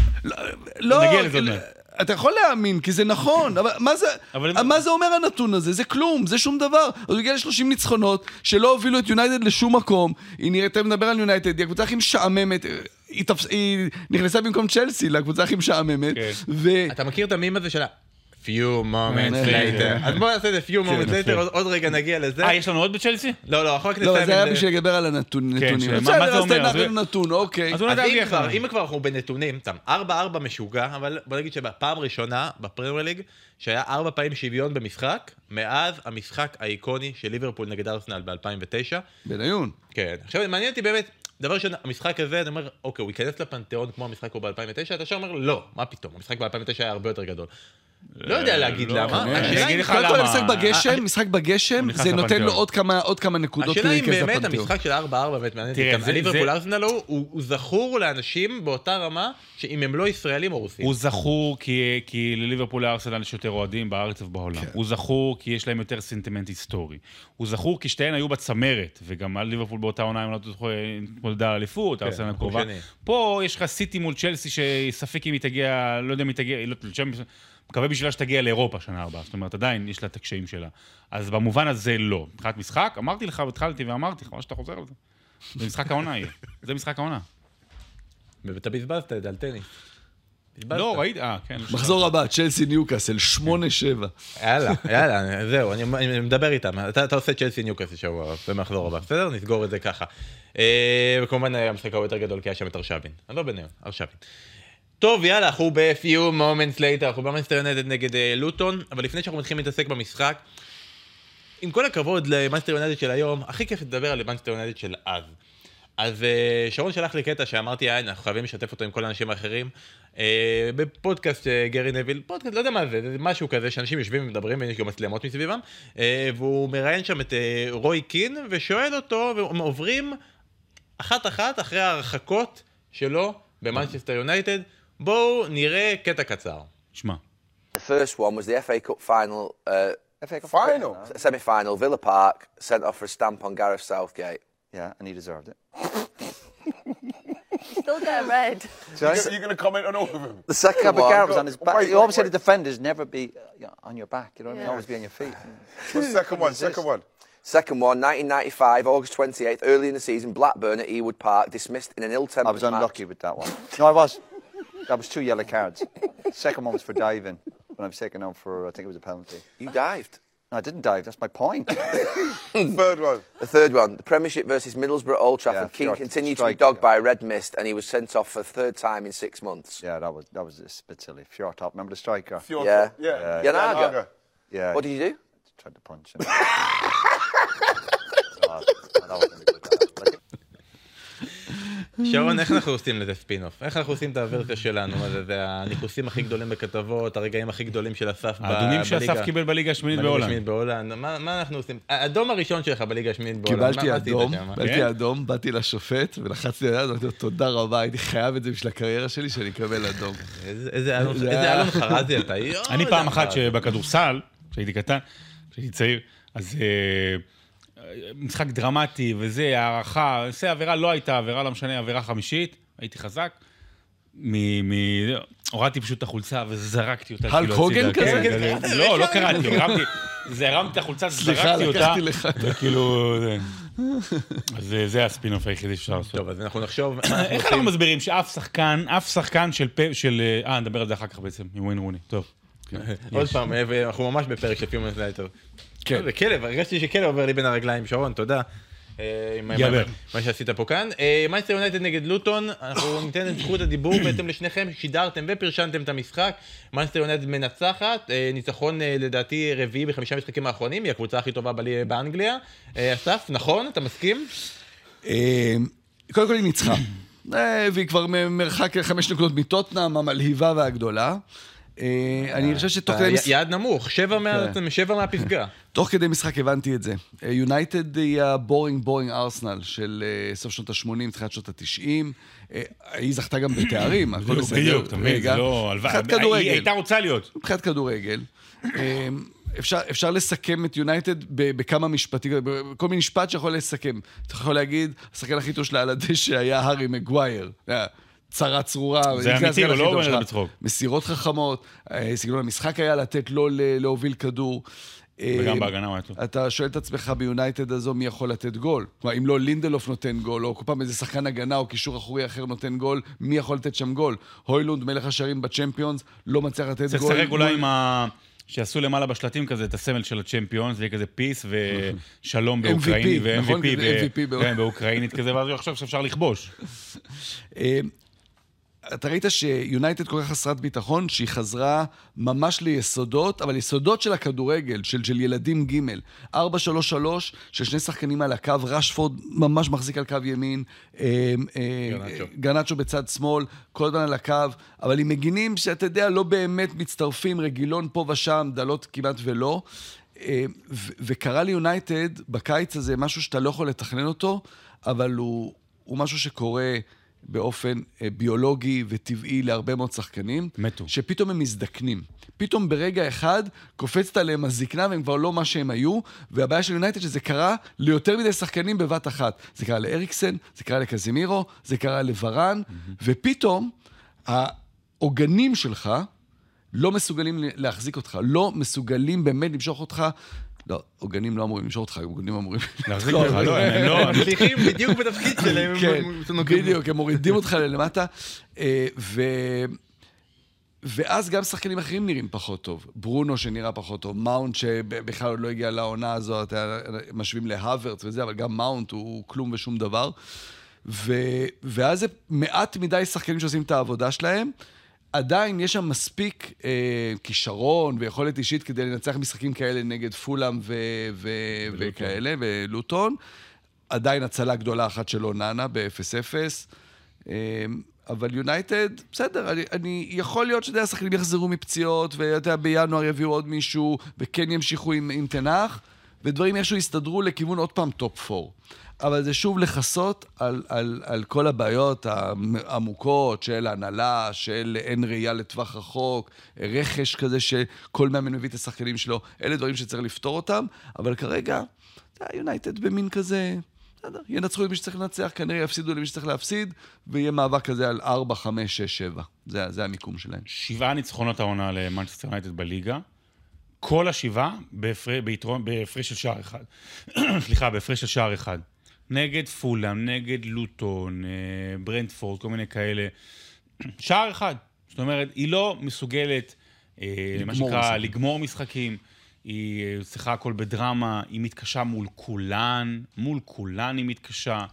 לא, נגיע לזה עוד מעט. אתה יכול להאמין, כי זה נכון, אבל מה זה, אבל- מה זה אומר הנתון הזה? זה כלום, זה שום דבר. אז הוא הגיע ל-30 ניצחונות, שלא הובילו את יונייטד לשום מקום. היא נראית, תכף נדבר על יונייטד, היא הקבוצה הכי משעממת. היא, תפס, היא נכנסה במקום צ'לסי לקבוצה הכי משעממת. כן. ו... אתה מכיר את המים הזה של. Few moments כן. later. אז בוא נעשה את זה few moments יפה. later, עוד- רגע נגיע לזה. אה, יש לנו עוד בצ'לסי? לא, לא, אחר כך לא, נסיים זה היה בשביל לדבר על הנתונים. כן, מה זה בסדר, אז אומר? תן לנו נתון, אוקיי. אז אם כבר, אחד. אם כבר אנחנו בנתונים, סתם, 4-4 משוגע, אבל בוא נגיד שבפעם ראשונה בפרמייר ליג, שהיה ארבע פעמים שוויון במשחק, מאז המשחק האיקוני של ליברפול נגד ארסנל ב-2009. בניון. כן. עכשיו, מעניין אותי באמת, דבר ראשון, המשחק הזה, אני אומר, אוקיי, הוא ייכנס לפנתיאון כמו המשחק הוא ב-2009, אתה ישר אומר, לא, מה פתאום, המשחק ב-2009 היה הרבה יותר גדול. לא יודע להגיד לא, למה, אני השאלה אגיד אם לך קודם כל, למה? משחק בגשם, משחק בגשם, זה נותן. לו עוד כמה- עוד כמה נקודות השאלה אם באמת. המשחק של 4-4 באמת מעניין תראה, אותי. זה- הליברפול זה- ארסנל הוא הוא זכור לאנשים באותה רמה, שאם הם לא ישראלים הורסים. הוא זכור כי, כי לליברפול לארסנל יש יותר אוהדים בארץ ובעולם. הוא זכור כי יש להם יותר סנטימנט היסטורי. הוא זכור כי שתיהן היו בצמרת, וגם על ליברפול באותה עונה, אם לא זוכר, התמודדה על אליפות, ארסנל מקום הקרובה. פה יש לך סיטי מול צ'לסי, שספק אם היא תגיע, לא יודע אם היא תגיע, לא, מקווה בשבילה שתגיע לאירופה שנה הבאה. זאת אומרת, עדיין יש לה את הקשיים שלה. אז במובן הזה לא. מבחינת משחק, אמרתי לך, התחלתי ואמרתי לך, מה שאתה חוזר על זה. זה משחק העונה יהיה. זה משחק העונה. ואתה בזבזת את זה על טניס. לא, ראיתי, אה, כן. מחזור הבא, צ'לסי ניוקאסל, 8-7. יאללה, יאללה, זהו, אני, מדבר איתם. אתה, עושה צ'לסי ניוקאסל שבוע במחזור הבא, בסדר? נסגור את זה ככה. אה, וכמובן היה המשחק הרבה יותר גדול כי היה שם את ארשבין. אני לא ביניהם, ארשבין. טוב, יאללה, אנחנו ב-few moments later, אנחנו במנסטר יונטד נגד אה, לוטון, אבל לפני שאנחנו מתחילים להתעסק במשחק, עם כל הכבוד למנסטר יונטד של היום, הכי כיף לדבר על מנסטר יונטד של אז. אז אה, שרון שלח לי קטע שאמרתי, "אה, אנחנו חייבים לשתף אותו עם כל האנשים האחרים. אה, בפודקאסט גרי נביל, פודקאסט, לא יודע מה זה, זה משהו כזה שאנשים יושבים ומדברים ויש גם מצלמות מסביבם, והוא מראיין שם את רוי קין ושואל אותו, והם עוברים אחת-אחת אחרי ההרחקות שלו במנצ'סטר יונייטד. בואו נראה קטע קצר. שמע. The first one was the FA Cup final. Uh, FA Cup final? Semi final, Villa Park, sent off for a stamp on Gareth Southgate. Yeah, and he deserved it. *laughs* Still get red. Sorry? You're going to comment on all of them? The second Yeah, but one. Gareth was on his back. Wait, you always wait, say the defenders never be you know, on your back. You know what I mean? Yeah. Always be on your feet. *laughs* What's the second one? Second one. Second one, 1995, August 28th, early in the season, Blackburn at Ewood Park, dismissed in an ill-tempered I was unlucky match. with that one. No, I was. That was two yellow cards. Second one was for diving, when I was taken out for I think it was a penalty. You dived. No, I didn't dive. That's my point. *laughs* Third one. The third one, the Premiership versus Middlesbrough Old Trafford. Yeah, King short continued to be dogged yeah. by a red mist, and he was sent off for the third time in six months. yeah, that was that was a bit silly. Fjord top. Remember the striker? Fjord- Yeah. Yeah. Jan Jan Hager. Hager. Yeah. What did you do? Tried to punch him. Oh, *laughs* that wasn't a good. Like, שרון, איך אנחנו עושים לזה ספין-אוף? איך אנחנו עושים את הוורסיה שלנו? זה, הניחוסים הכי גדולים בכתבות, הרגעים הכי גדולים של אסף בליגה. האדונים שאסף קיבל בליגה השמינית בהולנד. מה אנחנו עושים? האדום הראשון שלך בליגה השמינית בהולנד. קיבלתי אדום? קיבלתי כן? אדום, באתי לשופט ולחצתי על היד, אמרתי לו תודה רבה, הייתי חייב את זה בשביל הקריירה שלי, שאני אקבל אדום. איזה- אלון- חרזי אתה. יואו, אני פעם אחת. שבכדורסל, כשהייתי קטן, כשהייתי צעיר, אז אה, משחק דרמטי וזה, הערכה, זה עבירה לא הייתה עבירה, לא משנה, עבירה חמישית, הייתי חזק. מ... מ... הורדתי פשוט את החולצה וזרקתי אותה. הלק כאילו הוגן. כזה? כן, כזה. לא, לא קראתי, הרמתי, זה הרמתי את החולצה, סליחה, זרקתי אותה. לקחתי לך. וכאילו, זה. אז זה- הספינוף היחידי שאפשר לעשות. טוב, אז אנחנו נחשוב... איך. אנחנו מסבירים שאף שחקן, אף שחקן של פ... של... אה, נדבר על זה אחר כך בעצם, עם ווין רוני. טוב. *laughs* עוד פעם, אה, אנחנו ממש בפרק של few moments later. כן. זה כלב, הרגשתי שכלב עובר לי בין הרגליים, שרון, תודה. אה, עם מה- שעשית פה כאן. מנצ'סטר יונייטד נגד לוטון, אנחנו *coughs* ניתן את זכות הדיבור *coughs* בהתאם לשניכם, שידרתם ופרשנתם את המשחק. מנצ'סטר יונייטד מנצחת, אה, ניצחון אה, לדעתי רביעי בחמישה משחקים האחרונים, היא הקבוצה הכי טובה בלי- באנגליה. אה, אסף, נכון? אתה מסכים? אה, קודם כל היא ניצחה. אה, והיא כבר מרחק חמש נקודות מטוטנאם, המלהיבה והגדולה. אה, אני חושב שתוך אתה כדי. יעד נמוך, שבע מה- כן. מהפסגה. תוך כדי משחק הבנתי את זה. יונייטד היא הבורינג בורינג ארסנל של אה, סוף שנות ה-80, תחילת שנות ה-90. היא זכתה גם בתארים, הכל בדיוק, בסדר. בדיוק, אתה מבין, רגע. זה לא... הלוואי. מבחינת היא כדורגל. הייתה רוצה להיות. מבחינת כדורגל. אה, אפשר, אפשר לסכם את יונייטד ב- בכמה משפטים, בכל מיני משפט שיכול לסכם. אתה יכול להגיד, השחקן הכי טוב שלה על הדשא היה הארי מגווייר. אה, צרה צרורה. זה אמיתי, הוא לא אומר את זה. בצחוק. מסירות חכמות, אה, סגנון המשחק היה לתת לו להוביל כדור. וגם אה, בהגנה הוא היה טוב. אתה שואל את עצמך ביונייטד הזו מי יכול לתת גול. כלומר, אם לא לינדלוף נותן גול, או כל פעם איזה שחקן הגנה או קישור אחורי אחר נותן גול, מי יכול לתת שם גול? הוילונד, מלך השערים בצ'מפיונס, לא מצליח לתת צריך גול. לשחק אולי עם ה... שיעשו למעלה בשלטים כזה את הסמל של הצ'מפיון, זה יהיה כזה פיס ושלום *laughs* MVP, באוקראינית, נכון? ו-MVP כזה MVP כן, באוקראינית כזה, ואז הוא יחשוב שאפשר לכבוש. אתה ראית שיונייטד כל כך חסרת ביטחון, שהיא חזרה ממש ליסודות, אבל יסודות של הכדורגל, של, של ילדים ג' 4-3-3, של שני שחקנים על הקו, רשפורד ממש מחזיק על קו ימין, אה, אה. גרנצ'ו בצד שמאל, כל הזמן על הקו, אבל עם מגינים שאתה יודע, לא באמת מצטרפים, רגילון פה ושם, דלות כמעט ולא. אה, וקרה ליונייטד בקיץ הזה משהו שאתה לא יכול לתכנן אותו, אבל הוא, הוא משהו שקורה באופן אה, ביולוגי וטבעי להרבה מאוד שחקנים. מתו. שפתאום הם מזדקנים. פתאום ברגע אחד קופצת עליהם הזקנה והם כבר לא מה שהם היו, והבעיה של יונייטד שזה קרה ליותר מדי שחקנים בבת אחת. זה קרה לאריקסן, זה קרה לקזימירו, זה קרה לוורן, ופתאום העוגנים שלך לא מסוגלים להחזיק אותך, לא מסוגלים באמת למשוך אותך. לא, עוגנים לא אמורים למשוך אותך, עוגנים אמורים... להחזיק אותך, לא, הם לא... הם מצליחים בדיוק בתפקיד שלהם. כן, הם נוגעים. בדיוק, הם מורידים אותך ללמטה, אה, ו... ואז גם שחקנים אחרים נראים פחות טוב. ברונו שנראה פחות טוב, מאונט שבכלל עוד לא הגיע לעונה הזו, אתה משווים להוורץ וזה, אבל גם מאונט הוא כלום ושום דבר. ו... ואז זה מעט מדי שחקנים שעושים את העבודה שלהם. עדיין יש שם מספיק אה, כישרון ויכולת אישית כדי לנצח משחקים כאלה נגד פולאם ו... ו... וכאלה, ולוטון. עדיין הצלה גדולה אחת של אוננה ב-0-0. אה, אבל יונייטד, בסדר, אני, אני, יכול להיות שאתה יודע, השחקנים יחזרו מפציעות, ואתה יודע, בינואר יביאו עוד מישהו, וכן ימשיכו עם, עם תנח, ודברים איכשהו יסתדרו לכיוון עוד פעם top 4. אבל זה שוב לכסות על, על, על כל הבעיות העמוקות של הנהלה, של אין ראייה לטווח רחוק, רכש כזה שכל מאמן מביא את השחקנים שלו, אלה דברים שצריך לפתור אותם, אבל כרגע, יונייטד במין כזה... בסדר, ינצחו את מי שצריך לנצח, כנראה יפסידו למי שצריך להפסיד, ויהיה מאבק כזה על 4, 5, 6, 7. זה, זה המיקום שלהם. שבעה ניצחונות העונה למנצ'סטר יונייטד בליגה. כל השבעה בהפרש של שער אחד. *coughs* סליחה, בהפרש של שער אחד. נגד פולאם, נגד לוטון, אה, ברנדפורד, כל מיני כאלה. שער אחד. זאת אומרת, היא לא מסוגלת, אה, מה שנקרא. לגמור משחקים. היא אה, צריכה הכל בדרמה, היא מתקשה מול כולן, מול כולן היא מתקשה.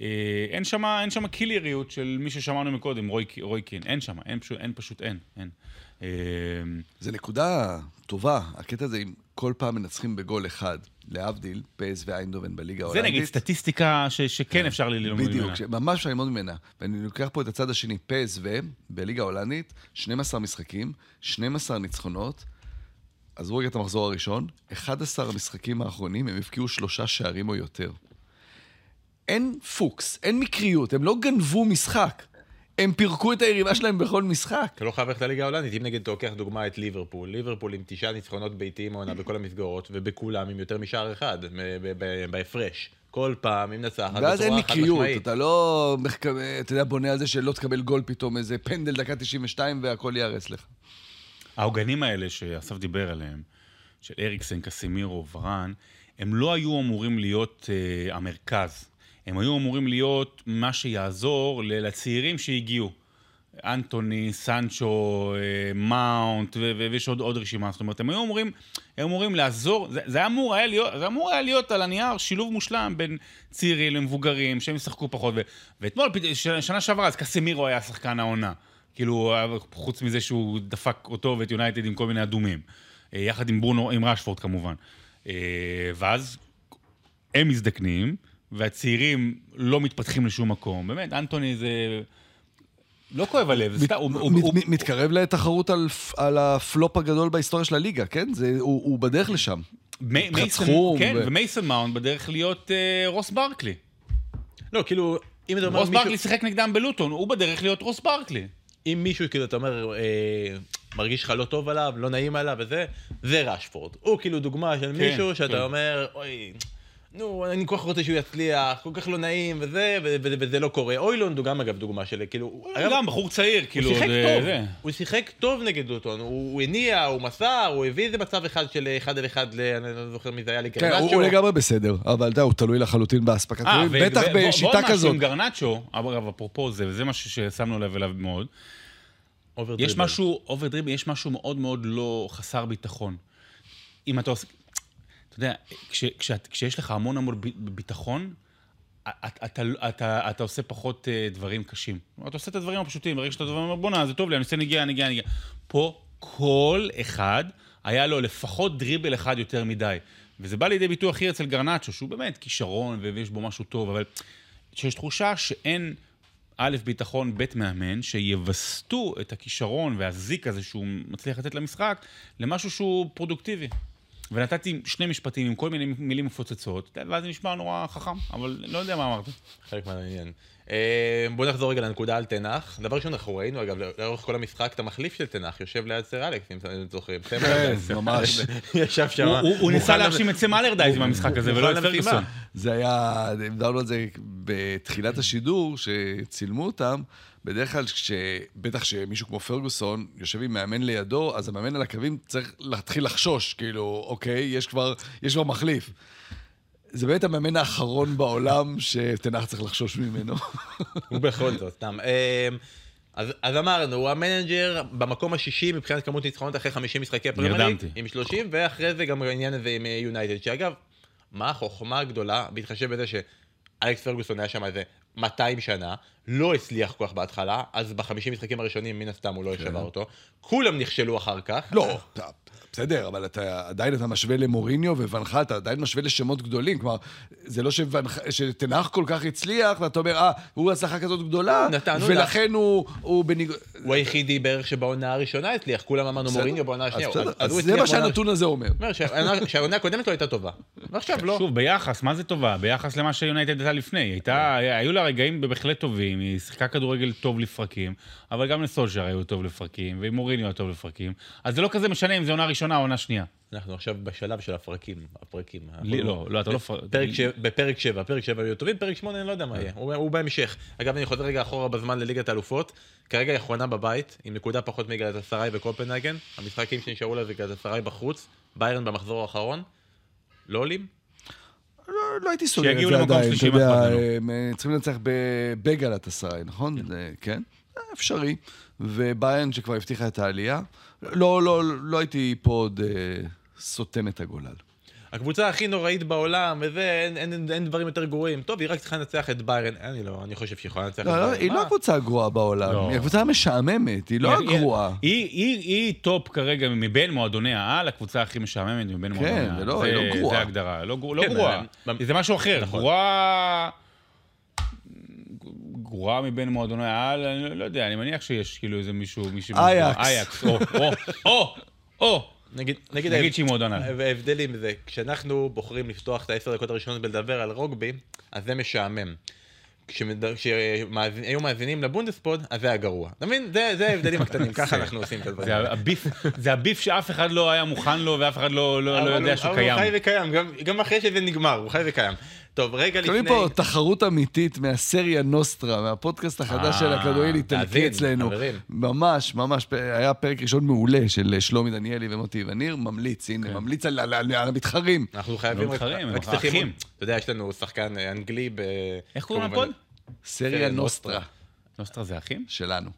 אה, אין שם אין שם קילריות של מי ששמענו מקודם, רוי, רוי קין. אין שם, אין, פשוט, אין אין. אה, זה נקודה טובה, הקטע הזה, אם כל פעם מנצחים בגול אחד, להבדיל, פייס ואיינדובן בליגה זה ההולנדית. נגיד סטטיסטיקה ש, שכן אפשר ללמוד ממנה. בדיוק, ממש אפשר ללמוד ממנה. ואני לוקח פה את הצד השני, פסו, בליגה ההולנדית, 12 משחקים, 12 ניצחונות. עזבו רגע את המחזור הראשון, 11 המשחקים האחרונים הם הבקיעו שלושה שערים או יותר. אין פוקס, אין מקריות, הם לא גנבו משחק. הם פירקו את היריבה שלהם בכל משחק. אתה לא חייב ללכת לליגה ההולנדית, אם נגיד אתה לוקח דוגמא את ליברפול, ליברפול עם תשעה ניצחונות ביתיים העונה בכל המסגרות, ובכולם עם יותר משער אחד, בהפרש. כל פעם ואז אין בצורה חד מקריות, משמעית. אתה לא, אתה יודע, בונה על זה שלא תקבל גול פתאום, איזה פנדל דקה 92 והכל ייהרס לך. העוגנים האלה שאסף דיבר עליהם, של אריקסן, קסימירו, ורן, הם לא היו אמורים להיות uh, המרכז. הם היו אמורים להיות מה שיעזור לצעירים שהגיעו. אנטוני, סנצ'ו, אה, מאונט, ויש עוד, עוד רשימה. זאת אומרת, הם היו אמורים, הם אמורים לעזור, זה, זה, אמור היה להיות, זה אמור היה להיות על הנייר שילוב מושלם בין צעירים למבוגרים, שהם ישחקו פחות. ו- ואתמול, שנה שעברה, אז קסמירו היה שחקן העונה. כאילו, חוץ מזה שהוא דפק אותו ואת יונייטד עם כל מיני אדומים. אה, יחד עם ברונו, עם רשפורד כמובן. אה, ואז הם מזדקנים, והצעירים לא מתפתחים לשום מקום. באמת, אנטוני זה... לא כואב הלב, זה סתם, הוא... הוא- מת- הוא- מת- מתקרב לתחרות על, על הפלופ הגדול בהיסטוריה של הליגה, כן? זה, הוא, הוא בדרך לשם. מי- סכום כן, ו- ומייסון מאונד בדרך להיות אה, רוס ברקלי. לא, כאילו, אם אתה אומר רוס מישהו... ברקלי שיחק נגדם בלוטון, הוא בדרך להיות רוס ברקלי. אם מישהו, כאילו, אתה אומר, אה, מרגיש לך לא טוב עליו, לא נעים עליו וזה, זה רשפורד. הוא כאילו דוגמה של כן, מישהו שאתה כן. אומר, אוי, נו, אני כל כך רוצה שהוא יצליח, כל כך לא נעים, וזה, וזה לא קורה. אוילונד הוא גם אגב דוגמה של, כאילו... הוא- גם בחור צעיר, כאילו... הוא שיחק זה- טוב, זה. הוא שיחק טוב נגד דוטון, הוא הניע, הוא מסר, הוא הביא איזה מצב אחד של אחד על אחד, אני לא זוכר מי זה היה, כן, לגרנצ'ו. הוא הוא לגמרי בסדר, אבל אתה יודע, הוא תלוי לחלוטין באספקת אה, בטח ו- ועוד בשיטה משהו כזאת. עם גרנצ'ו, אגב, אפרופו זה, וזה משהו ששמנו לב אליו מאוד, יש. משהו, אובר דריבל, יש משהו מאוד מאוד לא חסר ביטחון. אם אתה עושה, אתה יודע, כש, כשאת, כשיש לך המון המון ביטחון, אתה, אתה, אתה, אתה עושה פחות אה, דברים קשים. אתה עושה את הדברים הפשוטים, ברגע שאתה אומר, בואנה, זה טוב לי, אני עושה נגיעה, נגיעה, נגיעה. פה כל אחד, היה לו לפחות דריבל אחד יותר מדי. וזה בא לידי ביטוי הכי אצל גרנצ'ו, שהוא באמת כישרון ויש בו משהו טוב, אבל שיש תחושה שאין, א', ביטחון, ב', מאמן, שיווסתו את הכישרון והזיק הזה שהוא מצליח לתת למשחק, למשהו שהוא פרודוקטיבי. ונתתי שני משפטים עם כל מיני מילים מפוצצות, ואז זה נשמע נורא חכם, אבל לא יודע מה אמרת. חלק מהעניין. אה, בוא נחזור רגע לנקודה על תנח. דבר ראשון, אנחנו ראינו, אגב, לאורך כל המשחק, את המחליף של תנח, יושב ליד סר אלכס, אם אתם זוכרים. כן. ממש. ישב שם. הוא- ניסה מוכן להאשים את סם אלרדייז במשחק הזה, ולא את. פרגוסון. זה היה, דיברנו על זה בתחילת השידור, שצילמו אותם. בדרך כלל, כש, בטח כשמישהו כמו פרגוסון יושב עם מאמן לידו, אז המאמן על הקווים צריך להתחיל לחשוש, כאילו, אוקיי, יש כבר, יש כבר מחליף. זה באמת המאמן האחרון בעולם שטן האח צריך לחשוש ממנו. הוא בכל זאת, סתם. אה, אז, אז אמרנו, הוא המנג'ר במקום השישי מבחינת כמות ניצחונות אחרי 50 משחקי פרמייר ליג, נרדמתי. עם 30, ואחרי זה גם העניין הזה עם אה, יונייטד, שאגב, מה החוכמה הגדולה, בהתחשב בזה שאלכס פרגוסון היה שם איזה 200 שנה, לא הצליח כל כך בהתחלה, אז ב-50 משחקים הראשונים מן הסתם הוא לא שבר אותו, כולם נכשלו אחר כך. לא, אתה- בסדר, אבל אתה עדיין אתה משווה למוריניו ווונחל, אתה עדיין משווה לשמות גדולים. כלומר, זה לא שוונח- שתנח כל כך הצליח, ואתה אומר, אה, הוא הצלחה כזאת גדולה, ולכן הוא, הוא בניגוד... הוא היחידי בערך שבעונה הראשונה הצליח, כולם אמרנו בסדר. מוריניו בעונה אז השנייה. אז זה מה שהנתון הזה אומר. אומר שהעונה- הקודמת לא הייתה טובה, ועכשיו לא. שוב, ביחס, מה זה טובה? ביחס למה שיונייטד הייתה לפני. היו לה רגעים בהחלט טובים, היא שיחקה כדורגל טוב לפרקים, אבל גם לסולשר היו טוב לפרקים, ועם מוריניו היה טוב לפרקים. אז זה לא כזה משנה אם זה עונה ראשונה או עונה שנייה. אנחנו עכשיו בשלב של הפרקים, הפרקים. לי לא, לא, אתה לא... פרק בפרק 7, פרק 7 היו טובים, פרק 8 אני לא יודע מה יהיה, הוא, הוא בהמשך. אגב, אני חוזר רגע אחורה בזמן לליגת האלופות, כרגע היא אחרונה בבית, עם נקודה פחות מגלת אסריי וקופנהגן, המשחקים שנשארו לה זה גלת אסריי בחוץ, ביירן במחזור האחרון, לא עולים? לא, לא הייתי סוגר את זה עדיין, אתה יודע, אה, צריכים לנצח בגלת אסריי, נכון? זה- כן, אה, אפשרי. וביירן שכבר הבטיחה את העלייה. לא, לא, לא הייתי פה עוד אה, סותם את הגולל. הקבוצה הכי נוראית בעולם, וזה, אין, אין, אין, אין דברים יותר גרועים. טוב, היא רק צריכה לנצח את ביירן, אני לא, אני חושב שהיא יכולה לנצח את לא, לא, ביירן. היא מה? לא הקבוצה הגרועה בעולם, לא. היא הקבוצה המשעממת, היא לא היא- היא- הגרועה. היא, היא, היא top כרגע מבין מועדוני העל, הקבוצה הכי משעממת מבין כן, מועדוני העל. לא- זה- היא לא גרועה. זה ההגדרה, לא, לא כן, גרועה. זה משהו אחר, נכון. גרועה... גרועה מבין מועדוני העל, אני לא- לא יודע, אני מניח שיש כאילו איזה מישהו, מישהו... אייאקס. אייאקס, או, או, או, או. נגיד, נגיד, נגיד שהיא מועדון העל. ההבדלים זה, כשאנחנו בוחרים לפתוח את העשר דקות הראשונות ולדבר על רוגבי, אז זה משעמם. כשהיו מאזינים לבונדספוד, אז זה היה גרוע. אתה מבין? זה ההבדלים *laughs* הקטנים, ככה אנחנו עושים את הדברים. זה הביף, שאף אחד לא היה מוכן לו ואף אחד לא, לא, לא יודע הוא- שהוא אבל הוא קיים. חי וקיים, גם אחרי שזה נגמר, הוא חי וקיים. טוב, רגע לפני... קוראים פה תחרות אמיתית מהסריה נוסטרה, מהפודקאסט החדש אה, של הכדורגל איטלקי תאזין, אצלנו. ממש, ממש, היה פרק ראשון מעולה של שלומי דניאלי ומוטי וניר, ממליץ, הנה, כן. ממליץ על- המתחרים. אנחנו חייבים... רק- מתחרים, רק אנחנו צריכים... אחים. אתה יודע, יש לנו שחקן אה, אנגלי ב... איך קוראים ל pod? סריה נוסטרה נוסטרה זה אחים? שלנו.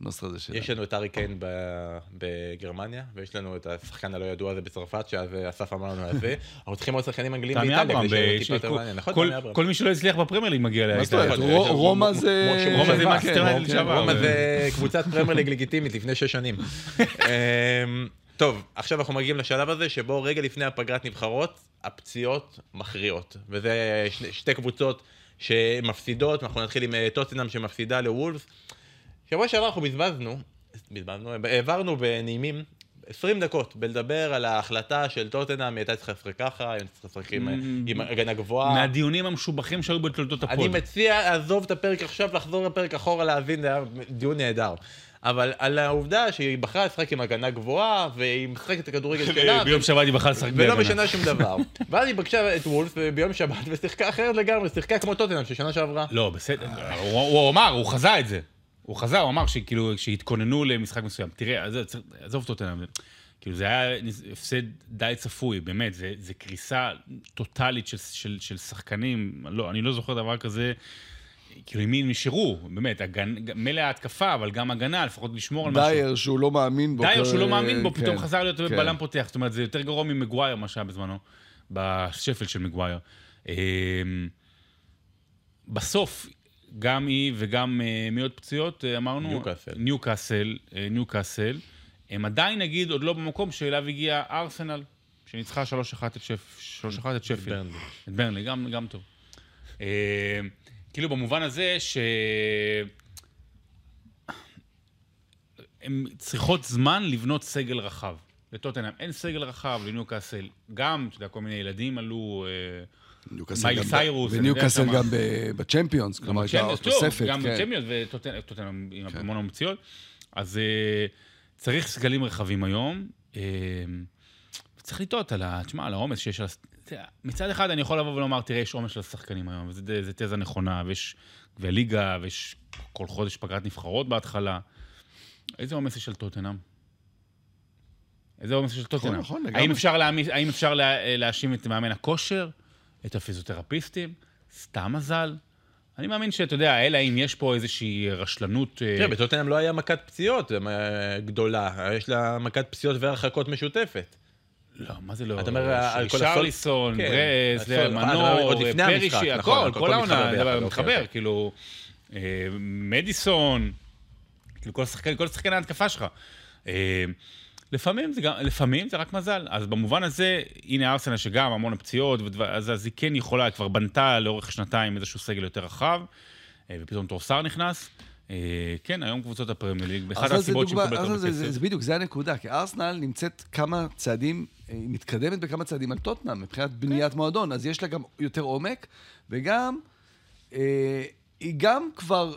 נוסטרה זה שלנו. יש לנו את הארי קיין ב- בגרמניה, ויש לנו את השחקן הלא ידוע הזה בצרפת, שאז אסף אמר לנו על זה. אנחנו צריכים עוד שחקנים אנגליים טמי באיטליה, כדי ב- שיהיה טיפה יותר כל- מעניין. נכון, כל- מי שלא הצליח בפרמייר ליג מגיע מה זאת אומרת? לאיטליה. יש- רומא זה... כמו- רומא זה כן, כן, כן. לשעבר. רומא זה קבוצת פרמייר ליג לגיטימית לפני שש שנים. *laughs* אמ, טוב, עכשיו אנחנו מגיעים לשלב הזה שבו רגע לפני הפגרת נבחרות, הפציעות מכריעות. וזה שתי קבוצות שמפסידות, אנחנו נתחיל עם אה, טוטנאם שמפסידה לוולפס. שבוע שעבר אנחנו בזבזנו, בזבזנו, העברנו בנעימים 20 דקות בלדבר על ההחלטה של טוטנאם, היא הייתה צריכה לשחק ככה, היא צריכה לשחק עם- Mm. עם הגנה גבוהה. מהדיונים המשובחים שהיו בתולדות הפוד. אני מציע לעזוב את הפרק עכשיו, לחזור לפרק אחורה, להבין, זה היה דיון נהדר. אבל על העובדה שהיא בחרה לשחק עם הגנה גבוהה, והיא משחקת את הכדורגל שלה, *laughs* ביום שבת היא בכלל לשחק ולא בהגנה. משנה שום דבר. *laughs* ואז היא פגשה את וולף ביום שבת ושיחקה אחרת לגמרי, שיחקה כמו טוטנאם של שנה שעברה. לא, בסדר, הוא אמר, הוא חזה את זה. הוא חזה, הוא אמר שכאילו, שהתכוננו למשחק מסוים. תראה, עזוב אותנו, כאילו זה היה הפסד די צפוי, באמת, זה, זה קריסה טוטאלית של, של, של שחקנים, לא, אני לא זוכר דבר כזה, כאילו עם מי הם נשארו, באמת, הגנ... מילא ההתקפה, אבל גם הגנה, לפחות לשמור על משהו. דייר שהוא לא מאמין בו. דייר שהוא לא מאמין בו, כן, פתאום חזר להיות כן. בלם פותח. זאת אומרת, זה יותר גרוע ממגווייר, מה שהיה בזמנו, בשפל של מגווייר. אמ, בסוף, גם היא וגם אה, מי עוד פציעות, אה, אמרנו? ניוקאסל. ניוקאסל, ניוקאסל. הם עדיין, נגיד, עוד לא במקום שאליו הגיע ארסנל, שניצחה 3-1 את שפ- 3-1 את. ברנלי. את ברנלי, גם, גם טוב. אה, כאילו במובן הזה ש... הן צריכות זמן לבנות סגל רחב. לטוטנאם אין סגל רחב, לניוקאסל גם, אתה יודע, כל מיני ילדים עלו, אה, ב- סיירוס, וניוקאסל גם בצ'מפיונס, כלומר, הייתה תוספת, גם כן. בצ'מפיונס וטוטנאם עם המון המון פציעות. אז אה, צריך סגלים רחבים היום. אה, צריך לטעות על ה... תשמע, על העומס שיש על... מצד אחד אני יכול לבוא ולומר, תראה, יש עומס של השחקנים היום, וזו תזה נכונה, ויש גביע ליגה, ויש כל חודש פגרת נבחרות בהתחלה. איזה עומס יש של טוטנאם? איזה עומס יש של טוטנאם? נכון, לגמרי. האם אפשר, לה, להאשים את מאמן הכושר, את הפיזיותרפיסטים? סתם מזל? אני מאמין שאתה יודע, אלא אם יש פה איזושהי רשלנות... אה, תראה, בטוטנאם לא היה מכת פציעות אה, גדולה, יש לה מכת פציעות והרחקות משותפת. לא, מה זה לא? אתה אומר, שרליסון, כן, ברז, אה, מנור, פרישי, נכון, הכל, כל מתחבר העונה, זה אוקיי, מתחבר, אוקיי. כאילו, מדיסון, כאילו כל שחקני ההתקפה שלך. לפעמים זה, גם, לפעמים זה רק מזל. אז במובן הזה, הנה ארסנל שגם המון פציעות, ודבר- אז, אז היא כן יכולה, כבר בנתה לאורך שנתיים איזשהו סגל יותר רחב, אה, ופתאום טרוסאר נכנס. אה, כן, היום קבוצות הפרמייר ליג, באחת הסיבות שהיא מקבלת הרבה כסף. זה בדיוק, זה הנקודה, כי ארסנל נמצאת כמה צעדים, אה, היא מתקדמת בכמה צעדים על טוטנאם, מבחינת בניית מועדון, אז יש לה גם יותר עומק, וגם, היא גם כבר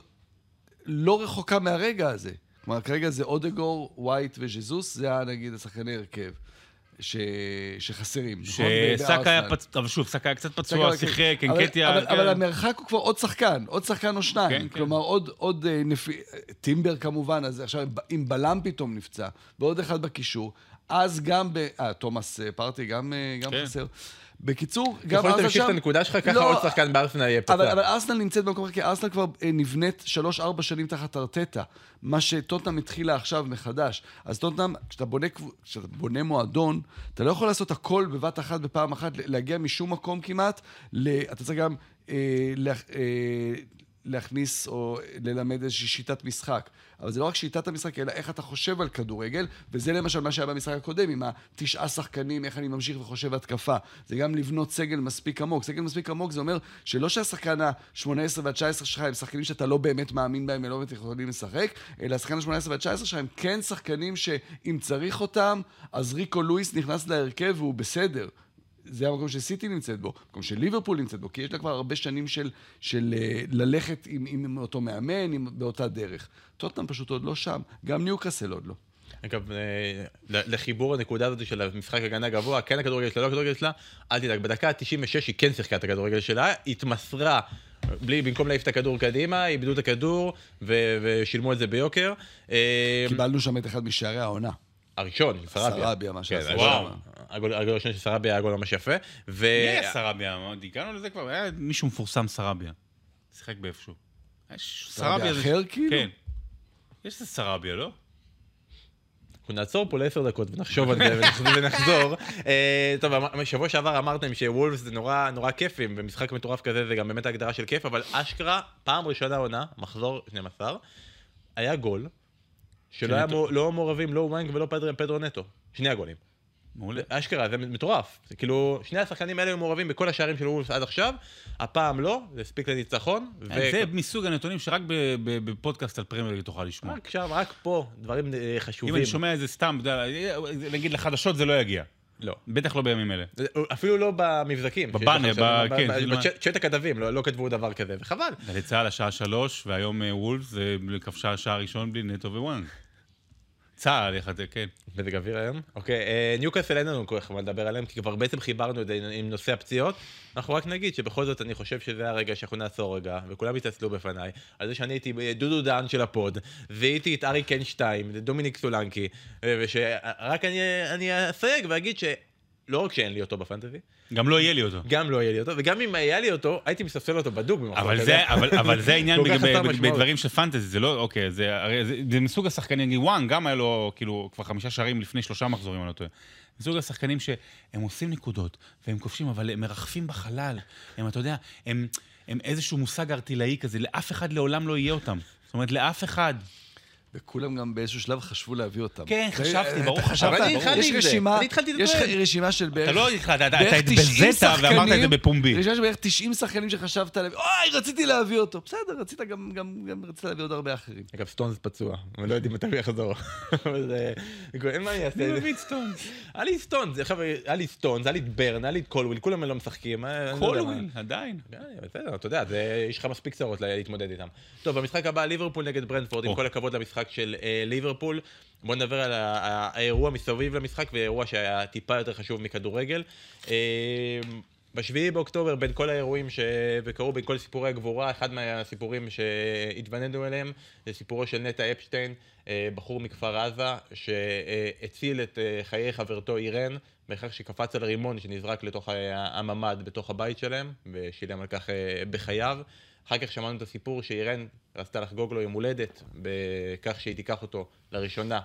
לא רחוקה מהרגע הזה. כלומר, כרגע זה אודגור, ווייט וז'זוס, זה היה נגיד השחקני הרכב. ש... שחסרים, נכון? שסאקה היה. פצוע, אבל שוב, סאקה היה קצת פצוע, כן. שיחק, אבל- אנקטיה... אבל, כן. אבל המרחק הוא כבר עוד שחקן, עוד שחקן או שניים. כן, כן. כלומר, עוד, עוד אה, נפי... טימבר כמובן, אז עכשיו אם בלם פתאום נפצע, ועוד אחד בקישור, אז גם ב... אה, תומאס אה, פרטי גם, אה, גם כן. חסר. בקיצור, גם ארסנל תמשיך שם... את הנקודה שלך, ככה לא, עוד שחקן בארסנל יהיה אבל, פצע. אבל ארסנל נמצאת במקום אחר, כי ארסנל כבר אה, נבנית שלוש-ארבע שנים תחת ארטטה. מה שטוטנאם התחילה עכשיו מחדש. אז טוטנאם, כשאתה בונה, כשאתה בונה מועדון, אתה לא יכול לעשות הכל בבת אחת, בפעם אחת, להגיע משום מקום כמעט. ל... אתה צריך גם אה, לה, אה, להכניס או ללמד איזושהי שיטת משחק. אבל זה לא רק שיטת המשחק, אלא איך אתה חושב על כדורגל, וזה למשל מה שהיה במשחק הקודם, עם התשעה שחקנים, איך אני ממשיך וחושב התקפה. זה גם לבנות סגל מספיק עמוק. סגל מספיק עמוק זה אומר שלא שהשחקן ה-18 וה-19 שלך הם שחקנים שאתה לא באמת מאמין בהם ולא באמת יכולים לשחק, אלא השחקן ה-18 וה-19 שלך הם כן שחקנים שאם צריך אותם, אז ריקו לואיס נכנס להרכב והוא בסדר. זה המקום שסיטי נמצאת בו, המקום שליברפול נמצאת בו, כי יש לה כבר הרבה שנים של, של אה, ללכת עם, עם אותו מאמן, עם, באותה דרך. טוטנאם פשוט עוד לא שם, גם ניוקאסל עוד לא. אגב, אה, לחיבור הנקודה הזאת של המשחק הגנה גבוה, כן הכדורגל שלה, לא הכדורגל שלה, אל תדאג, בדקה ה-96 היא כן שיחקה את הכדורגל שלה, התמסרה, בלי, במקום להעיף את הכדור קדימה, איבדו את הכדור ו- ושילמו את זה ביוקר. אה, קיבלנו שם את אחד משערי העונה. הראשון, סרביה. סרביה, מה שעשה כן, שם. הגול- הגול הראשון של סרביה היה גול ממש יפה. ו... מי היה סרביה? הגענו לזה כבר, היה מישהו מפורסם סרביה. שיחק באיפשהו. יש סרביה זה- אחר, כאילו? כן. יש איזה סרביה, לא? אנחנו נעצור פה לעשר דקות ונחשוב על זה ונחזור-. אה, טוב, שבוע שעבר אמרתם שוולפס זה נורא נורא כיפים, ומשחק מטורף כזה זה גם באמת הגדרה של כיף, אבל אשכרה, פעם ראשונה עונה, מחזור 12, היה גול, שלא היה נטו. מו- לא מעורבים לא וואנג ולא פדרו- פדרו נטו. שני הגולים. מעולה. אשכרה, זה מטורף. זה כאילו, שני השחקנים האלה היו מעורבים בכל השערים של וולפס עד עכשיו, הפעם לא, זה הספיק לניצחון. ו- זה מסוג הנתונים שרק בפודקאסט על פרמייר תוכל לשמוע. רק שם, רק פה, דברים אה, חשובים. אם אני שומע איזה סתם, יודע, נגיד לחדשות זה לא יגיע. לא. בטח לא בימים אלה. אפילו לא במבזקים. בבאנר, ב- כן, בצ'אט צ'אט הכתבים, לא לא כתבו דבר כזה, וחבל. גלי צה"ל השעה שלוש, והיום אה, וולפס כבשה שער ראשון בלי נטו ו-וואנג. צה"ל, יחד, כן. מזג אוויר היום. אוקיי, אה, ניוקאסל אין לנו כל כך מה לדבר עליהם, כי כבר בעצם חיברנו את זה עם- נושא הפציעות. אנחנו רק נגיד שבכל זאת אני חושב שזה הרגע שאנחנו נעצור רגע, וכולם יתנצלו בפניי, על זה שאני הייתי דודו דהאן של ה pod, והייתי את הארי קיין 2, דומיניק סולנקי, אה, ושרק אני, אסייג ואגיד שלא רק שאין לי אותו ב fantasy, גם לא יהיה לי אותו. גם לא יהיה לי אותו, וגם אם היה לי אותו, הייתי מספסל אותו בדוק במקום אבל. זה, אבל, אבל זה העניין. *laughs* בדברים של פנטזי, זה לא, אוקיי, זה, הרי זה, זה מסוג השחקנים, נגיד וואן, גם היה לו כאילו כבר חמישה שערים לפני שלושה מחזורים, אני לא טועה. מסוג השחקנים שהם עושים נקודות, והם כובשים, אבל הם מרחפים בחלל. הם, אתה יודע, הם, הם איזשהו מושג ארטילאי כזה, לאף אחד לעולם לא יהיה אותם. זאת אומרת, לאף אחד. וכולם גם באיזשהו שלב חשבו להביא אותם. כן, חשבתי, ברור, חשבת, ברור. התחלתי יש. רשימה, אני התחלתי יש. רשימה של בערך... אתה לא התחלת, אתה בערך אתה 90 התבזית ואמרת את זה בפומבי. רשימה של בערך 90 שחקנים שחשבת להביא, אוי, רציתי להביא אותו. בסדר, רצית גם, גם, גם רצית להביא עוד הרבה אחרים. אגב, סטונס פצוע, אני לא יודעים מתי הוא יחזור. *laughs* אבל זה... אין מה אני אעשה. מי מביא את סטונס? היה לי סטונס, עכשיו, היה לי סטונס, היה לי את ברן, היה לי את קולוויל, כולם לא משחקים. אה, לא. קולוויל, עדיין. כן, בסדר, אתה יודע, זה- יש לך מספיק צרות להתמודד איתם. טוב, במשחק הבא, ליברפול נגד ברנטפורד, עם או. כל הכבוד למשחק של אה, ליברפול. בואו נדבר על האירוע מסביב למשחק, ואירוע שהיה טיפה יותר חשוב מכדורגל. אה, בשביעי באוקטובר, בין כל האירועים שקרו, בין כל סיפורי הגבורה, אחד מהסיפורים שהתווננו אליהם, זה סיפורו של נטע אפשטיין, אה, בחור מכפר עזה, שהציל את אה, חיי חברתו אירן, בכך שקפץ על רימון שנזרק לתוך הממ"ד בתוך הבית שלהם, ושילם על כך אה, בחייו. אחר כך שמענו את הסיפור שאירן רצתה לחגוג לו יום הולדת, בכך שהיא תיקח אותו לראשונה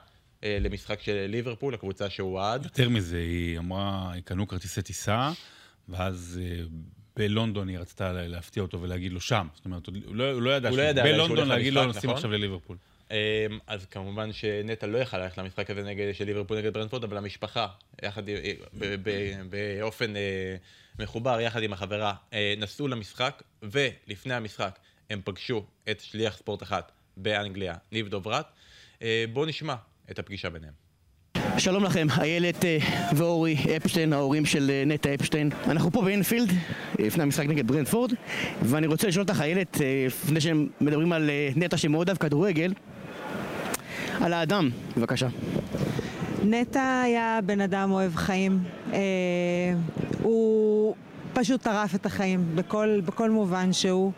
אה, למשחק של ליברפול, הקבוצה שהוא אוהד. יותר מזה, היא אמרה, קנו כרטיסי טיסה, ואז אה, בלונדון היא רצתה לה- להפתיע אותו ולהגיד לו שם. זאת אומרת, הוא לא, הוא לא ידע הוא לא ידע בלונדון להגיד לו, נוסעים נכון? עכשיו לליברפול. אמ, אז כמובן שנטע לא יכל ללכת למשחק הזה נגד, של ליברפול נגד ברנפורד, אבל המשפחה, יחד, באופן אה, מחובר, יחד עם החברה, אה, נסעו למשחק, ולפני המשחק הם פגשו את שליח ספורט אחת באנגליה, ניב דוברת. אה, בואו נשמע את הפגישה ביניהם. שלום לכם, איילת ואורי אפשטיין, ההורים של נטע אפשטיין. אנחנו פה באינפילד, לפני המשחק נגד ברנדפורד, ואני רוצה לשאול אותך, איילת, לפני שהם מדברים על נטע שמאוד אהב כדורגל, על האדם, בבקשה. נטע היה בן אדם אוהב חיים. אה, הוא פשוט טרף את החיים בכל, בכל מובן שהוא.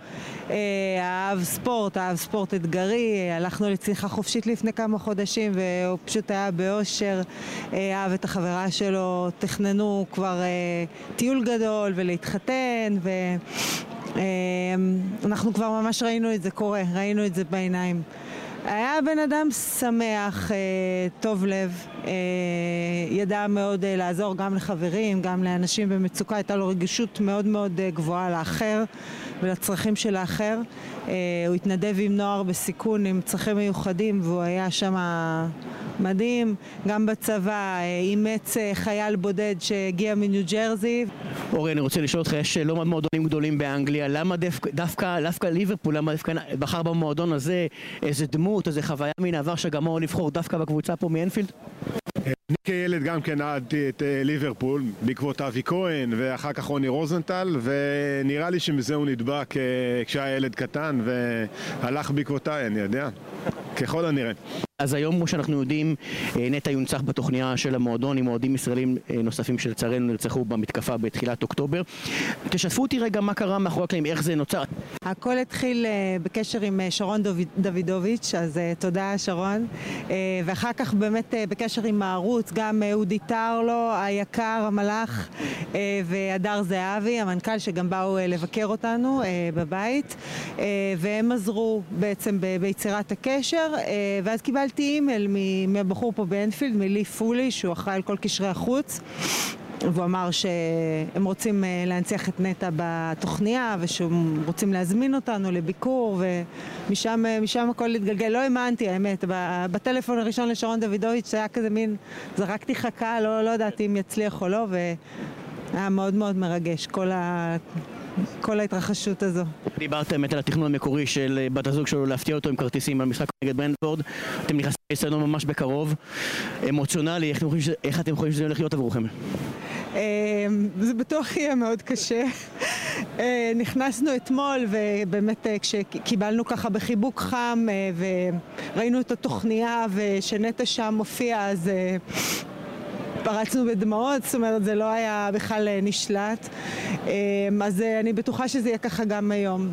אה, אהב ספורט, אהב ספורט אתגרי, הלכנו לצניחה חופשית לפני כמה חודשים והוא פשוט היה באושר, אה, אהב את החברה שלו, תכננו כבר אה, טיול גדול ולהתחתן ואנחנו כבר ממש ראינו את זה קורה, ראינו את זה בעיניים. היה בן אדם שמח, אה, טוב לב, אה, ידע מאוד אה, לעזור גם לחברים, גם לאנשים במצוקה, הייתה לו רגישות מאוד מאוד גבוהה לאחר ולצרכים של האחר. הוא התנדב עם נוער בסיכון עם צרכים מיוחדים והוא היה שם מדהים. גם בצבא אה, אימץ אה, חייל בודד שהגיע מניו ג'רזי. אורי, אני רוצה לשאול אותך, יש לא מעט מועדונים גדולים באנגליה, למה דווקא, דווקא, דווקא ליברפול, למה דווקא בחר במועדון הזה איזה דמות, איזה חוויה מן העבר שגמר לבחור דווקא בקבוצה פה מאנפילד? אני כילד גם כן אהדתי את אה, ליברפול בעקבות אבי כהן ואחר כך רוני רוזנטל ונראה לי שמזה הוא נדבק אה, כשהיה ילד קטן והלך בעקבותיי, אני יודע, ככל הנראה. אז היום, כמו שאנחנו יודעים, אה, נטע יונצח בתוכניה של המועדון עם אוהדים ישראלים אה, נוספים שלצערנו נרצחו במתקפה בתחילת אוקטובר. תשתפו אותי רגע מה קרה מאחורי הקלעים, איך זה נוצר. הכל התחיל אה, בקשר עם שרון דוידוביץ', אז תודה שרון. ואחר כך באמת בקשר עם הערוץ, גם אודי טרלו, היקר, המלאך, והדר זהבי, המנכ"ל, שגם באו לבקר אותנו בבית. והם עזרו בעצם ביצירת הקשר, ואז קיבלתי אימייל מ- מהבחור פה באנפילד, מלי פולי, שהוא אחראי על כל קשרי החוץ. והוא אמר שהם רוצים אה, להנציח את נטע בתוכניה ושהם רוצים להזמין אותנו לביקור ומשם אה, הכל התגלגל. לא האמנתי האמת, בטלפון הראשון לשרון דוידוביץ' היה כזה מין, זרקתי חכה, לא, לא ידעתי אם יצליח או לא והיה מאוד מאוד מרגש כל, ה... כל ההתרחשות הזו. דיברת באמת על התכנון המקורי של אה, בת הזוג שלו להפתיע אותו עם כרטיסים למשחק נגד ברנדפורד. אתם נכנסים לאצטדיון ממש בקרוב. אמוציונלי, איך אתם חושבים שזה- איך אתם חושבים שזה הולך להיות עבורכם? אה, זה בטוח יהיה מאוד קשה. אה, נכנסנו אתמול ובאמת כשקיבלנו ככה בחיבוק חם וראינו את התוכניה ושנטע שם מופיע אז פרצנו בדמעות, זאת אומרת זה לא היה בכלל אה, נשלט. אה, אז אה, אני בטוחה שזה יהיה ככה גם היום.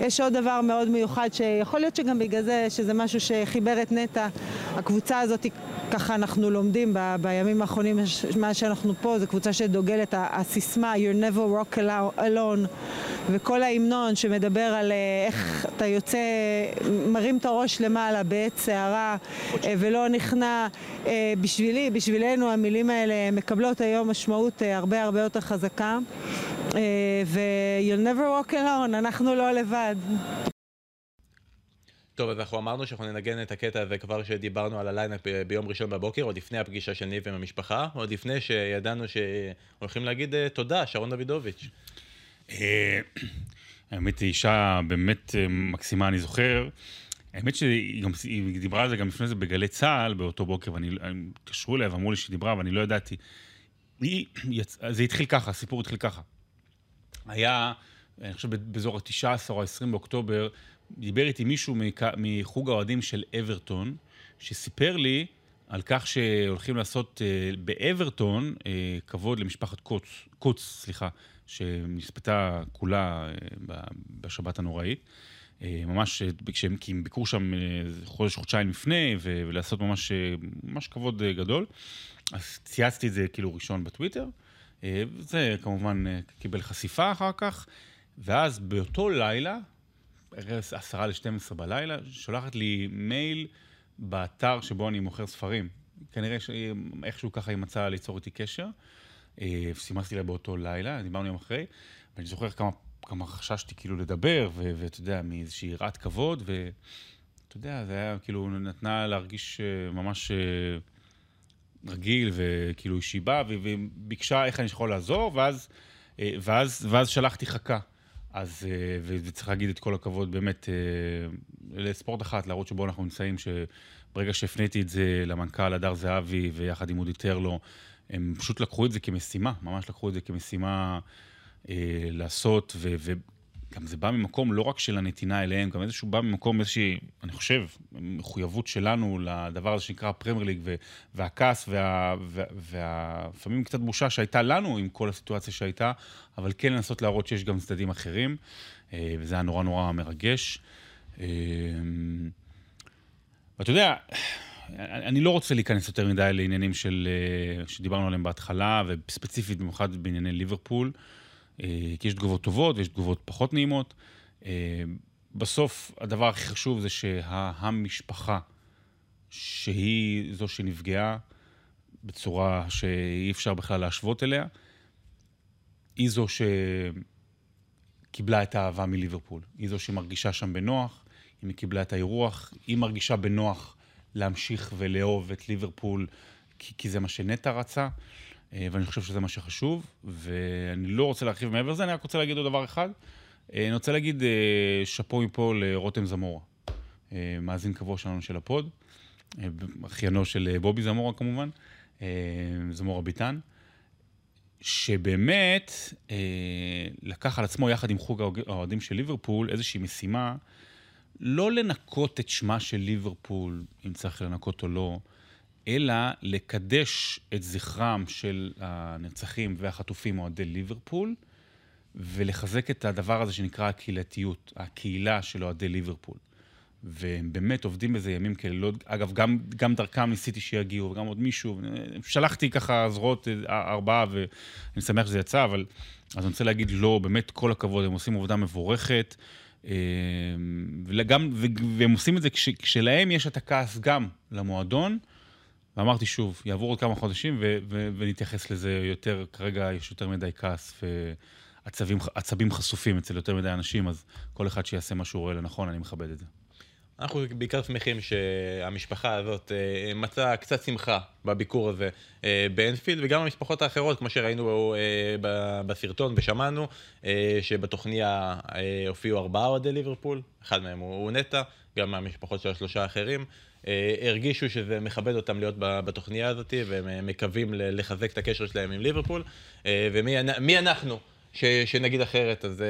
יש עוד דבר מאוד מיוחד שיכול להיות שגם בגלל זה שזה משהו שחיבר את נטע. הקבוצה הזאת, ככה אנחנו לומדים ב- בימים האחרונים מאז שאנחנו פה, זו קבוצה שדוגלת, הסיסמה You never alo- alone וכל ההמנון שמדבר על אה, איך אתה יוצא, מרים את הראש למעלה בעת סערה אה, ולא נכנע. אה, בשבילי, בשבילנו המילים האלה מקבלות היום משמעות הרבה הרבה יותר חזקה. אה, ו-You'll never walk alone, אנחנו לא לבד. טוב, אז אנחנו אמרנו שאנחנו ננגן את הקטע הזה כבר שדיברנו על ה lineup ב- ביום ראשון בבוקר, עוד לפני הפגישה של ניב עם המשפחה, עוד לפני שידענו שהולכים להגיד אה, תודה, שרון דוידוביץ'. אה, האמת היא אישה באמת אה, מקסימה, אני זוכר. האמת שהיא גם, דיברה על זה גם לפני זה בגלי צה"ל באותו בוקר, ואני, הם התקשרו אליה ואמרו לי שהיא דיברה, ואני לא ידעתי. היא. זה התחיל ככה, הסיפור התחיל ככה. היה, אני חושב באזור ה-19 או ה-20 באוקטובר, דיבר איתי מישהו. מחוג האוהדים של אברטון, שסיפר לי על כך שהולכים לעשות אה, באברטון אה, כבוד למשפחת קוץ, קוץ, סליחה, שנספתה כולה אה, בשבת הנוראית. ממש, כשהם, כי הם ביקרו שם חודש, חודשיים לפני, ולעשות ממש, ממש כבוד גדול. אז צייצתי את זה כאילו ראשון בטוויטר. אה, זה כמובן אה, קיבל חשיפה אחר כך, ואז באותו לילה, עשרה ל-12 בלילה, שולחת לי מייל באתר שבו אני מוכר ספרים. כנראה שאיכשהו ככה היא מצאה ליצור איתי קשר. אה, סימסתי לה באותו לילה, דיברנו יום אחרי, ואני זוכר כמה, כמה חששתי כאילו לדבר, ואתה יודע, מאיזושהי יראת כבוד, ואתה יודע, זה היה כאילו, נתנה להרגיש ממש אה, רגיל, וכאילו היא שיבה, וביקשה איך אני יכול לעזור, ואז, אה, ואז, ואז שלחתי חכה. אז, אה, וצריך להגיד את כל הכבוד באמת אה, לספורט אחת, להראות שבו אנחנו נמצאים, שברגע שהפניתי את זה למנכ"ל הדר זהבי ויחד עם אודי טרלו, הם פשוט לקחו את זה כמשימה, ממש לקחו את זה כמשימה אה, לעשות, ו- וגם זה בא ממקום לא רק של הנתינה אליהם, גם איזשהו בא ממקום איזושהי, אני חושב, מחויבות שלנו לדבר הזה שנקרא פרמייר ליג, והכעס, וה- וה- ולפעמים קצת בושה שהייתה לנו עם כל הסיטואציה שהייתה, אבל כן לנסות להראות שיש גם צדדים אחרים, אה, וזה היה נורא נורא מרגש. אה, ואתה יודע, אני לא רוצה להיכנס יותר מדי לעניינים של, אה, שדיברנו עליהם בהתחלה, וספציפית במיוחד בענייני ליברפול, כי יש תגובות טובות ויש תגובות פחות נעימות. אה, בסוף, הדבר הכי חשוב זה שהמשפחה, שהיא זו שנפגעה בצורה שאי אפשר בכלל להשוות אליה, היא זו שקיבלה את האהבה מליברפול. היא זו שמרגישה שם בנוח, אם היא קיבלה את האירוח, היא מרגישה בנוח להמשיך ולאהוב את ליברפול, כי, כי זה מה שנטע רצה, אה, ואני חושב שזה מה שחשוב, ואני לא רוצה להרחיב מעבר לזה, אני רק רוצה להגיד עוד דבר אחד. אה, אני רוצה להגיד אה, שאפו מפה לרותם זמורה, אה, מאזין קבוע שלנו של הפוד, אה, אחיינו של אה, בובי זמורה כמובן, אה, זמורה ביטן. שבאמת אה, לקח על עצמו יחד עם חוג האוהדים של ליברפול איזושהי משימה לא לנקות את שמה של ליברפול, אם צריך לנקות או לא, אלא לקדש את זכרם של הנרצחים והחטופים אוהדי ליברפול, ולחזק את הדבר הזה שנקרא הקהילתיות, הקהילה של אוהדי ליברפול. והם באמת עובדים בזה ימים כלילות. אגב, גם, גם דרכם ניסיתי שיגיעו, וגם עוד מישהו. שלחתי ככה זרועות ארבעה, ואני שמח שזה יצא, אבל אז אני רוצה להגיד לא, באמת כל הכבוד, הם עושים עבודה מבורכת. וגם, והם עושים את זה כש, כשלהם יש את הכעס גם למועדון, ואמרתי שוב, יעבור עוד כמה חודשים ו- ו- ונתייחס לזה יותר, כרגע יש יותר מדי כעס ועצבים עצבים חשופים אצל יותר מדי אנשים, אז כל אחד שיעשה מה שהוא רואה לנכון, אני מכבד את זה. אנחנו בעיקר שמחים שהמשפחה הזאת אה, מצאה קצת שמחה בביקור הזה אה, באנפילד, וגם המשפחות האחרות, כמו שראינו אה, בסרטון ושמענו, שבתוכניה הופיעו ארבעה אוהדי ליברפול, אחד מהם הוא נטע, גם מהמשפחות של השלושה האחרים. אה, הרגישו שזה מכבד אותם להיות בתוכניה הזאת, והם אה, מקווים לחזק את הקשר שלהם עם ליברפול. אה, ומי אנ- מי אנחנו? ש, שנגיד אחרת, אז אה,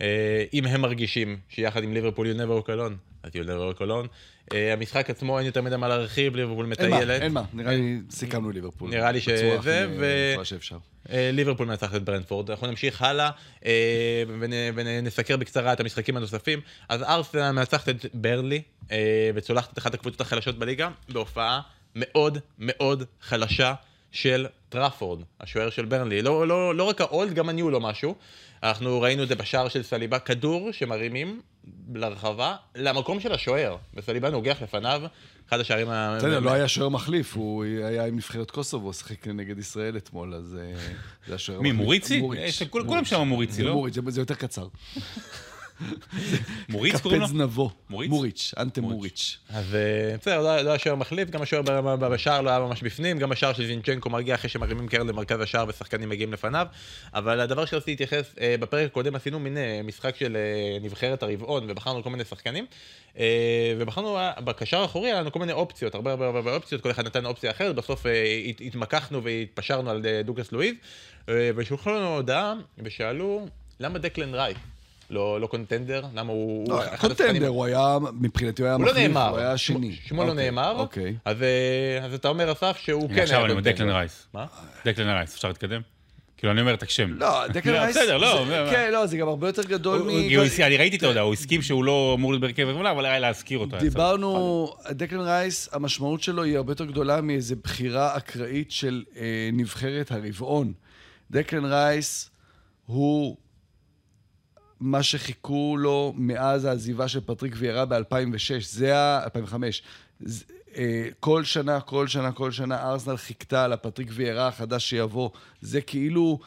אה, אם הם מרגישים שיחד עם ליברפול you never walk alone, walk alone. אה, המשחק עצמו אין יותר מדי מה להרחיב, ליברפול אין מה, מטיילת. אין מה, נראה לי סיכמנו ליברפול. נראה לי שזה, ו- בצורה שאפשר. אה, ליברפול מנצחת את ברנטפורד. אנחנו נמשיך הלאה אה, ונ- ונסקר בקצרה את המשחקים הנוספים. אז ארסנל מנצחת את ברנלי אה, וצולחת את אחת הקבוצות החלשות בליגה בהופעה מאוד מאוד חלשה של טראפורד, השוער של ברנלי. לא, לא, לא רק ה old, גם ה new לא משהו. אנחנו ראינו את זה בשער של סליבה, כדור שמרימים לרחבה למקום של השוער, וסליבה נוגח לפניו, אחד השערים ה... בסדר, לא היה שוער מחליף, הוא היה עם נבחרת קוסובו, שיחק נגד ישראל אתמול, אז אה, זה השוער מי, המחליף. מוריצי? כול- כולם. שם מוריצי, לא? מוריץ', זה- זה יותר קצר. מוריץ קוראים לו? קפץ נבו. מוריץ? מוריץ', אנטה מוריץ'. אז אה, בסדר, לא לא היה שוער מחליף, גם השוער בשער לא היה ממש בפנים, גם השער של זינצ'נקו מרגיע אחרי שמרימים קרן למרכז השער ושחקנים מגיעים לפניו. אבל הדבר שרציתי להתייחס, אה, בפרק הקודם עשינו מין אה, משחק של נבחרת הרבעון, ובחרנו כל מיני שחקנים. ובחרנו, בקשר האחורי היה לנו כל מיני אופציות, הרבה הרבה הרבה אופציות, כל אחד נתן אופציה אחרת, בסוף הת- התמקחנו והתפשרנו על דוגלס לואיז, ושלחו לנו הודעה ושאלו, למה דקלן רייס? לא, לא contender? למה הוא... לא, הוא קונטנדר, הוא היה, מבחינתי הוא היה הוא לא מחליף, נאמר. הוא היה שמו- שני. שמו לא אוקיי, נאמר. אוקיי. אז, אה, אז אתה אומר, אסף, שהוא כן עכשיו היה אני אומר contender. דקלן רייס. מה? דקלן רייס, אפשר להתקדם? כאילו, אני אומר את השם. לא, דקלן לא, רייס, בסדר, לא, כן, לא, זה גם הרבה יותר גדול מ... אני ראיתי את ההודעה, הוא הסכים שהוא לא אמור להיות בהרכב הגמלה, אבל היה להזכיר אותו. דיברנו, דקלן רייס, המשמעות שלו היא הרבה יותר גדולה מאיזו בחירה אקראית של אה, נבחרת הרבעון. דקלן רייס הוא מה שחיכו לו מאז העזיבה של פטריק ויארה ב-2006, זה ה... 2005. זה, אה, כל שנה, כל שנה, כל שנה, ארסנל חיכתה לפטריק ויארה החדש שיבוא. זה כאילו,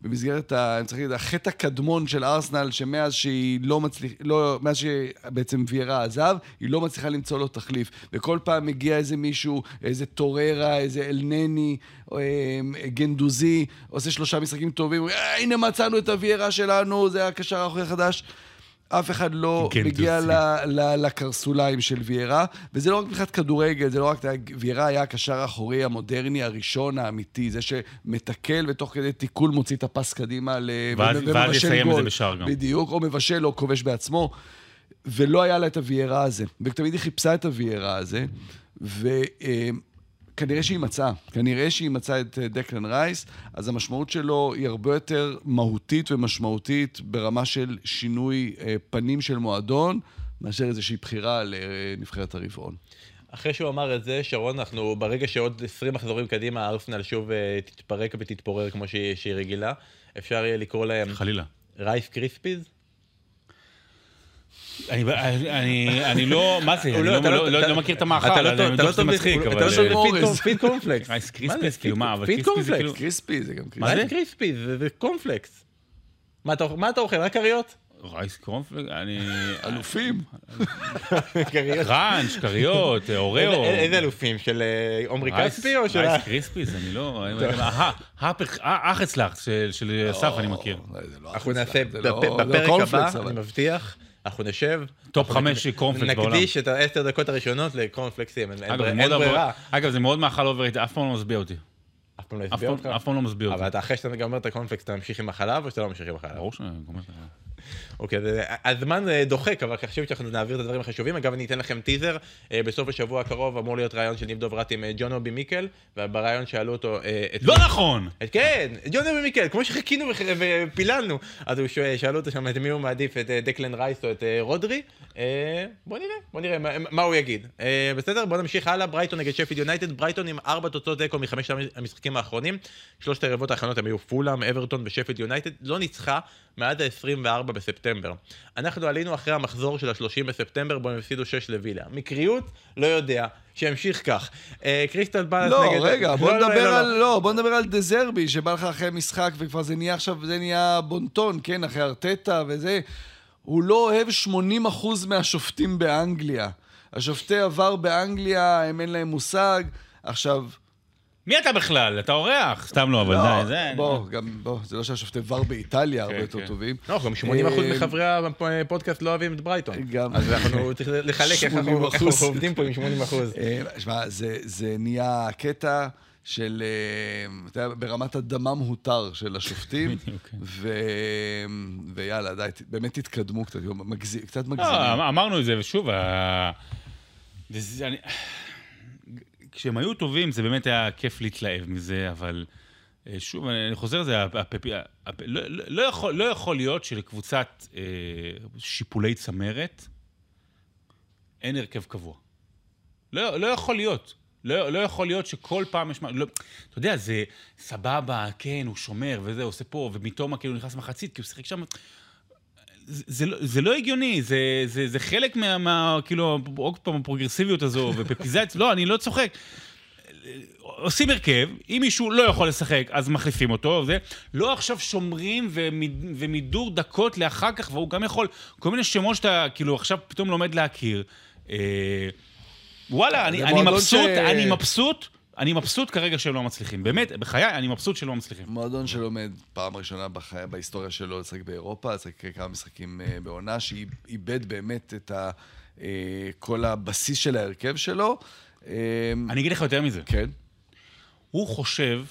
במסגרת, ה, אני צריך להגיד, החטא הקדמון של ארסנל, שמאז שהיא לא מצליחה, לא, מאז שבעצם ויארה עזב, היא לא מצליחה למצוא לו תחליף. וכל פעם מגיע איזה מישהו, איזה טוררה, איזה אלנני, אה, גנדוזי, עושה שלושה משחקים טובים, "אה, הנה מצאנו את הוויארה שלנו, זה הקשר האחורי החדש. אף אחד לא גנדוזי. מגיע ל, ל, לקרסוליים של ויארה, וזה לא רק מבחינת כדורגל, זה לא רק... ויארה היה הקשר האחורי המודרני הראשון, האמיתי, זה שמתקל ותוך כדי תיקול מוציא את הפס קדימה ל... ואז- ו- ואז יסיים את זה. בשער גם. בדיוק, או מבשל או כובש בעצמו. ולא היה לה את הוויארה הזה. ותמיד היא חיפשה את הוויארה הזה, וכנראה שהיא מצאה. כנראה שהיא מצאה את אה, דקלן רייס, אז המשמעות שלו היא הרבה יותר מהותית ומשמעותית ברמה של שינוי אה, פנים של מועדון, מאשר איזושהי בחירה לנבחרת הרבעון. אחרי שהוא אמר את זה, שרון, אנחנו ברגע שעוד 20 מחזורים קדימה, ארסנל שוב אה, תתפרק ותתפורר כמו שהיא, שהיא רגילה, אפשר יהיה לקרוא להם חלילה. רייס קריספיז? אני, אני, אני לא, מה זה, אני לא- לא, אתה לא, לא- לא, אתה- לא מכיר את המאכל, אתה לא טוב- אתה לא טוב אתה. לא טוב מורס. בפיד- פיד קורנפלקס. רייס מה קריספיס, זה? כאילו מה, אבל פיד קריספיס זה קורנפלקס. כאילו... קריספי זה גם קריספי. מה זה? קריספיז? זה קורנפלקס. מה אתה מה אתה אוכל? רק כריות? רייס קורנפלקס, אני... אלופים. קראנץ', *laughs* כריות, *laughs* אוראו. איזה- אלופים? של אה, עומרי כספי או של... רייס קריספיס, אני לא... אה, הפך, אח אצלך, של- של אסף אני מכיר. לא, לא אנחנו נעשה לא- לא בפרק הבא. אני מבטיח, אנחנו נשב. טופ חמש קורנפלקס בעולם. נקדיש את העשר דקות הראשונות לקורנפלקסים, אין ברירה- אגב, זה מאוד מאכל אוברייט, אף פעם לא משביע אותי. אף פעם לא פעם- אותך? אף פעם לא משביע אותי. אבל אחרי שאתה גומר את הקורנפלקס, אתה ממשיך עם החלב או שאתה לא ממשיך עם החלב? ברור שאני גומר את זה. אוקיי, הזמן אה, דוחק, אבל חשבתי שאנחנו נעביר את הדברים החשובים. אגב, אני אתן לכם טיזר. אה, בסוף השבוע הקרוב אמור להיות ראיון של ניב דוברת עם אה, ג'ון אובי מיקל, ובריאיון שאלו אותו... את לא נכון! את- כן, ג'ון אובי מיקל, כמו שחיכינו ופיללנו. אז הוא שואל- שאלו אותו שם את מי הוא מעדיף, את דקלן רייס או את רודרי. בוא נראה, בוא נראה מה- מה הוא יגיד. בסדר, בוא נמשיך הלאה. ברייטון נגד שפילד יונייטד. ברייטון עם ארבע תוצאות תיקו מחמשת המשחקים האחרונים. שלושת היריבות האחרונות הם היו פולאם, אברטון ושפילד יונייטד. לא ניצחה מאז ה-24 בספטמבר. אנחנו עלינו אחרי המחזור של ה-30 בספטמבר, בו הם הפסידו 6 לווילה. מקריות? לא יודע. שימשיך כך. אה, קריסטל פלאס לא, נגד... רגע, בוא לא, לא, נדבר לא, לא. על, לא, בוא נדבר על דזרבי, שבא לך אחרי משחק, וכבר זה נהיה עכשיו, זה נהיה בונטון, כן, אחרי ארטטה וזה. הוא לא אוהב 80% מהשופטים באנגליה. השופטי עבר באנגליה, הם אין להם מושג. עכשיו, מי אתה בכלל? אתה אורח? סתם לא, אבל לא, די, זה... בוא, גם, בוא, זה לא שהשופטי ור באיטליה הרבה כן, יותר כן. טובים. לא, גם 80% אה, מחברי הפודקאסט לא אוהבים את ברייטון. גם. אז אנחנו *laughs* צריכים לחלק איך אנחנו 80%. איך אנחנו עובדים פה עם 80%. אה, שמע, זה, זה נהיה קטע של, אה, אתה יודע, ברמת הדמם הותר של השופטים, *laughs* כן. ו... ויאללה, די, באמת תתקדמו קצת, מגזים, קצת מגזימים. לא, אמ- אמרנו את זה, ושוב, כשהם היו טובים, זה באמת היה כיף להתלהב מזה, אבל אה, שוב, אני חוזר לזה, לא- לא לא לא יכול להיות שלקבוצת אה, שיפולי צמרת אין הרכב קבוע. לא, יכול להיות. לא, יכול להיות שכל פעם יש אתה יודע, זה סבבה, כן, הוא שומר וזה, עושה פה, ומתומה כאילו נכנס מחצית, כי הוא שיחק שם... זה, זה, לא- זה לא הגיוני, זה, זה, זה חלק מה, מה, כאילו, עוד פעם, הפרוגרסיביות הזו, ופפיזציה, לא, אני לא צוחק. עושים הרכב, אם מישהו לא יכול לשחק, אז מחליפים אותו, זה. לא עכשיו שומרים ומיד, ומידור דקות לאחר כך, והוא גם יכול, כל מיני שמות שאתה, כאילו, עכשיו פתאום לומד להכיר. אה, וואלה, אני, אני מבסוט, ש- אני מבסוט, אני מבסוט כרגע שהם לא מצליחים. באמת, בחיי, אני מבסוט שהם לא מצליחים. מועדון שלומד פעם ראשונה בחי... בהיסטוריה שלו לשחק באירופה, לשחק כמה משחקים אה, בעונה, שאיבד באמת את ה... אה, כל הבסיס של ההרכב שלו. אה, אני אגיד לך יותר מזה. כן. הוא חושב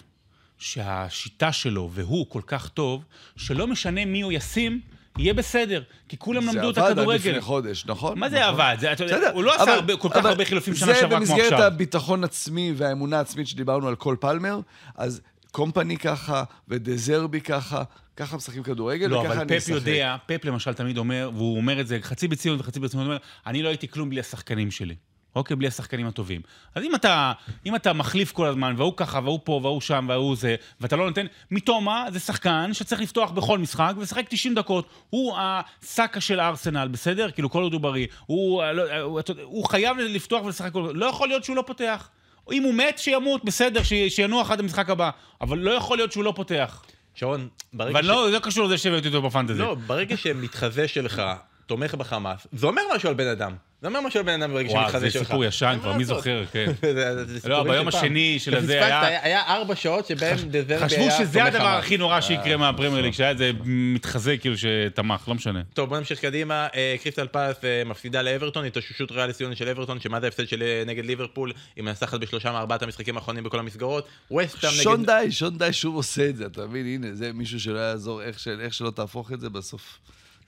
שהשיטה שלו והוא כל כך טוב, שלא משנה מי הוא ישים, יהיה בסדר. כי כולם למדו את זה עבד עד הכדורגל. לפני חודש, נכון? מה זה נכון. עבד? זה, בסדר, הוא לא עשה אבל- הרבה, כל כך אבל הרבה חילופים שנה שעברה כמו זה במסגרת עכשיו. הביטחון עצמי והאמונה העצמית שדיברנו על כל פלמר, אז קומפני ככה, ודזרבי ככה, ככה משחקים כדורגל, לא, וככה אבל אני פפ אשחק. יודע, פפ למשל תמיד אומר, והוא אומר את זה חצי בציון וחצי ברצינות, הוא אומר, אני לא הייתי כלום בלי השחקנים שלי. אוקיי, בלי השחקנים הטובים. אז אם אתה, אם אתה מחליף כל הזמן, והוא ככה, והוא פה, והוא שם, והוא זה, ואתה לא נותן... מתומה זה שחקן שצריך לפתוח בכל משחק ולשחק 90 דקות. הוא הסאקה של הארסנל, בסדר? כאילו, כל עוד הוא בריא. הוא, לא, הוא, הוא חייב לפתוח ולשחק כל... לא יכול להיות שהוא לא פותח. אם הוא מת, שימות, בסדר, ש- שינוח עד המשחק הבא. אבל לא יכול להיות שהוא לא פותח. שרון, ברגע אבל לא, זה לא קשור לזה שהבאתי אותו בפנטזי. לא, ברגע שמתחזה שלך תומך בחמאס, זה אומר משהו על בן אדם. זה אומר משהו על בן אדם ברגע וואו, שמתחזה זה שלך. סיפור ישן כבר, מי. זוכר, כן. *laughs* זה- זה לא, ביום. השני של הזה היה- היה ארבע שעות שבהם דזרבי היה חשבו שזה הדבר. הכי נורא אה, שיקרה מהפרמייר ליג, שהיה איזה מתחזה כאילו שתמך, לא משנה. טוב, בוא נמשיך קדימה. אה, קריסטל פלאס אה, מפסידה לאברטון, התאוששות ריאל ציון של אברטון, שמה זה ההפסד של אה, נגד ליברפול, היא מנצחת בשלושה מארבעת המשחקים האחרונים בכל המסגרות. ווסטהאם שון נגד... די, שון די שוב עושה את זה, אתה מבין? הנה, זה מישהו שלא יעזור, איך של- איך שלא תהפוך את זה, בסוף.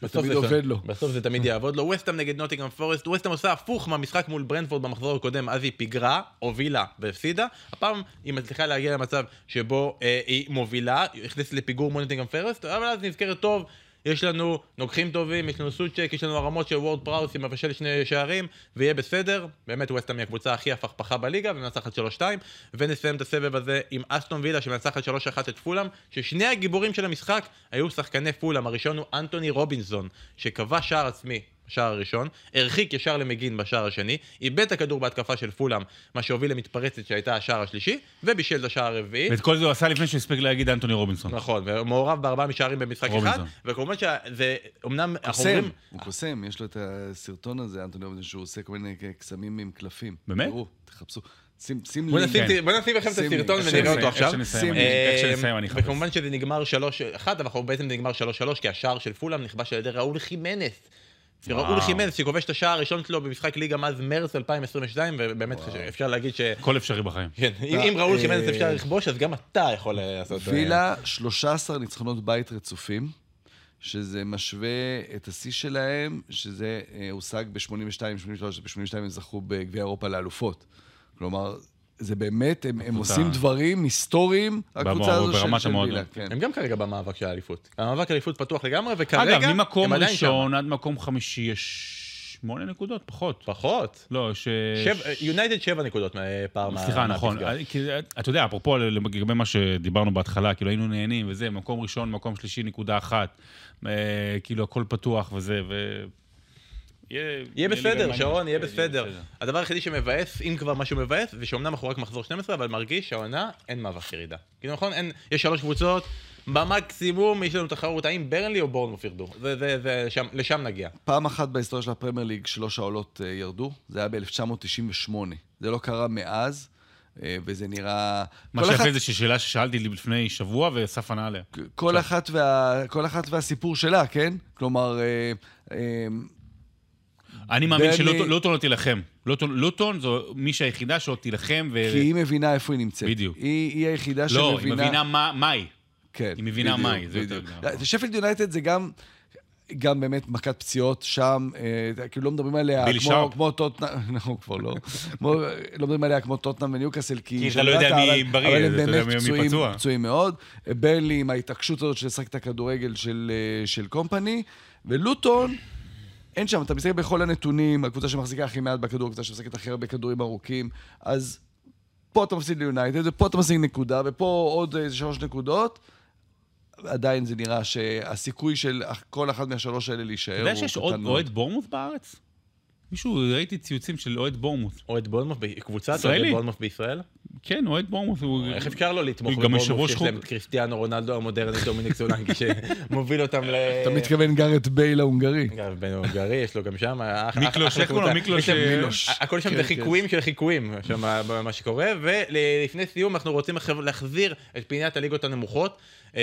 בסוף זה- עובד לו. בסוף זה תמיד יעבוד לו. ווסטהאם נגד נוטינגרם פורסט, ווסטהאם עושה הפוך מהמשחק מול ברנדפורד במחזור הקודם, אז היא פיגרה, הובילה והפסידה. הפעם היא מצליחה להגיע למצב שבו אה, היא מובילה, היא נכנסת לפיגור מול נוטינגרם פורסט, אבל אז נזכרת טוב. יש לנו נוגחים טובים, יש לנו סוצ'ק, יש לנו הרמות של וורד פראוס עם מבשל שני שערים, ויהיה בסדר. באמת ווסטהאם היא הקבוצה הכי הפכפכה בליגה, ומנצחת 3-2. ונסיים את הסבב הזה עם אסטון וילה שמנצחת 3-1 את פולאם, ששני הגיבורים של המשחק היו שחקני פולאם. הראשון הוא אנטוני רובינסון, שכבש שער עצמי. בשער הראשון, הרחיק ישר למגין בשער השני, איבד את הכדור בהתקפה של פולאם, מה שהוביל למתפרצת שהייתה השער השלישי, ובישל את השער הרביעי. ואת כל זה הוא עשה לפני שהוא הספיק להגיד אנטוני רובינסון. נכון, ומעורב בארבעה משערים במשחק אחד, רובינסון. וכמובן שזה, אמנם, אנחנו קוסם, אומרים, הוא קוסם, יש לו את הסרטון הזה, אנטוני רובינשטיין, שהוא עושה כל מיני קסמים עם קלפים. באמת? תראו, תחפשו. שים שים בוא לינק. נשים, בוא נשים לכם את לי, הסרטון ונראה אותו איך עכשיו. שנסיים, אני- איך אה, שנסיים אני אחפש. וכמובן שזה נגמר 3-1, אבל אנחנו בעצם נגמר 3-3, כי השער של פולאם נכבש על ידי ראול חימנס. וואו. ראול חימנס שכובש את השער הראשון שלו במשחק ליגה מאז מרץ 2022, ובאמת אפשר להגיד ש... הכל אפשרי בחיים. כן, אם אם ראול אה, חימנס אפשר לכבוש, אז גם אתה יכול לעשות... אה, וילה, 13 ניצחונות בית רצופים, שזה משווה את השיא שלהם, שזה אה, הושג ב-82, 83, ב-82 הם זכו בגביע אירופה לאלופות. כלומר, זה באמת, הם, הם עושים דברים היסטוריים, הקבוצה הזו של. וילה. כן. הם גם כרגע במאבק של האליפות. המאבק האליפות פתוח לגמרי, וכרגע אגב, ממקום ראשון עד מקום חמישי יש שמונה נקודות, פחות. פחות. לא, ש... יונייטד שבע נקודות פער מה... סליחה, נכון. כי, אתה יודע, אפרופו לגבי מה שדיברנו בהתחלה, כאילו היינו נהנים וזה, מקום ראשון, מקום שלישי, נקודה אחת. אה, כאילו הכל פתוח וזה, ו... יהיה... יהיה בסדר. שרון, יהיה כן, בסדר. הדבר היחידי שמבאס, אם כבר משהו מבאס, זה שאומנם אנחנו רק מחזור 12, אבל מרגיש שהעונה אין מאבק ירידה. כאילו נכון, אין, יש שלוש קבוצות, במקסימום יש לנו תחרות, האם ברנלי או בורנמוף ירדו. זה, זה, זה, שם, לשם נגיע. פעם אחת בהיסטוריה של הפרמייר ליג שלוש העולות אה, ירדו, זה היה ב-1998. זה לא קרה מאז, אה, וזה נראה... מה כל אחת- שיפה זה ששאלה ששאלתי לי לפני שבוע, ואסף ענה עליה. כל אחת, וה, כל אחת והסיפור שלה, כן? כלומר, אה, אה, אני מאמין שלוטון לא תילחם. לוטון- לוטון זו מישהי היחידה שעוד תילחם, ו... כי היא מבינה איפה היא נמצאת. בדיוק. היא, היחידה לא, היא שמבינה... מבינה מה היא. כן, היא מבינה מה היא, זה יותר. גרוע. שפילד יונייטד זה גם... גם באמת מכת פציעות שם, אה, כאילו לא מדברים עליה כמו. כמו טוטנאם, אנחנו *laughs* כבר לא, כמו, לא מדברים עליה כמו טוטנאם וניוקאסל, כי... כי אתה לא יודע מי בריא, אבל הם באמת מי- מי פצועים, פצוע. פצועים מאוד. ברלי עם ההתעקשות הזאת של לשחק את הכדורגל של, אה, של קומפני, ולוטון, אין שם, אתה מסתכל בכל הנתונים, הקבוצה שמחזיקה הכי מעט בכדור, הקבוצה שמשחקת הכי הרבה כדורים ארוכים, אז פה אתה מפסיד ליונייטד, ופה אתה משיג נקודה, ופה עוד איזה שלוש נקודות. עדיין זה נראה שהסיכוי של כל אחת מהשלוש האלה להישאר אתה הוא יודע שיש קטן עוד מאוד. אוהד בורמוס בארץ? מישהו, ראיתי ציוצים של אוהד בורמוס. אוהד בורנמוף, ב- קבוצת ישראלי. אוהד בורנמוף בישראל? כן, אוהד בורמוס. הוא- איך אפשר לא לתמוך הוא גם יושב בבורנמוף ראש שיש. להם את קריסטיאנו רונלדו המודרני, *laughs* דומיניק סולנקי, שמוביל אותם ל... אתה מתכוון גארט בייל ההונגרי. גם בן הונגרי, יש לו גם שם, אח- מיקלוש, אחלה איך קוראים לו? מיקלוש, אה. הכל שם כן, זה כן. חיקויים של חיקויים, שם מה שקורה, ולפני סיום אנחנו רוצים להחזיר את פינת הליגות הנמוכות, אה,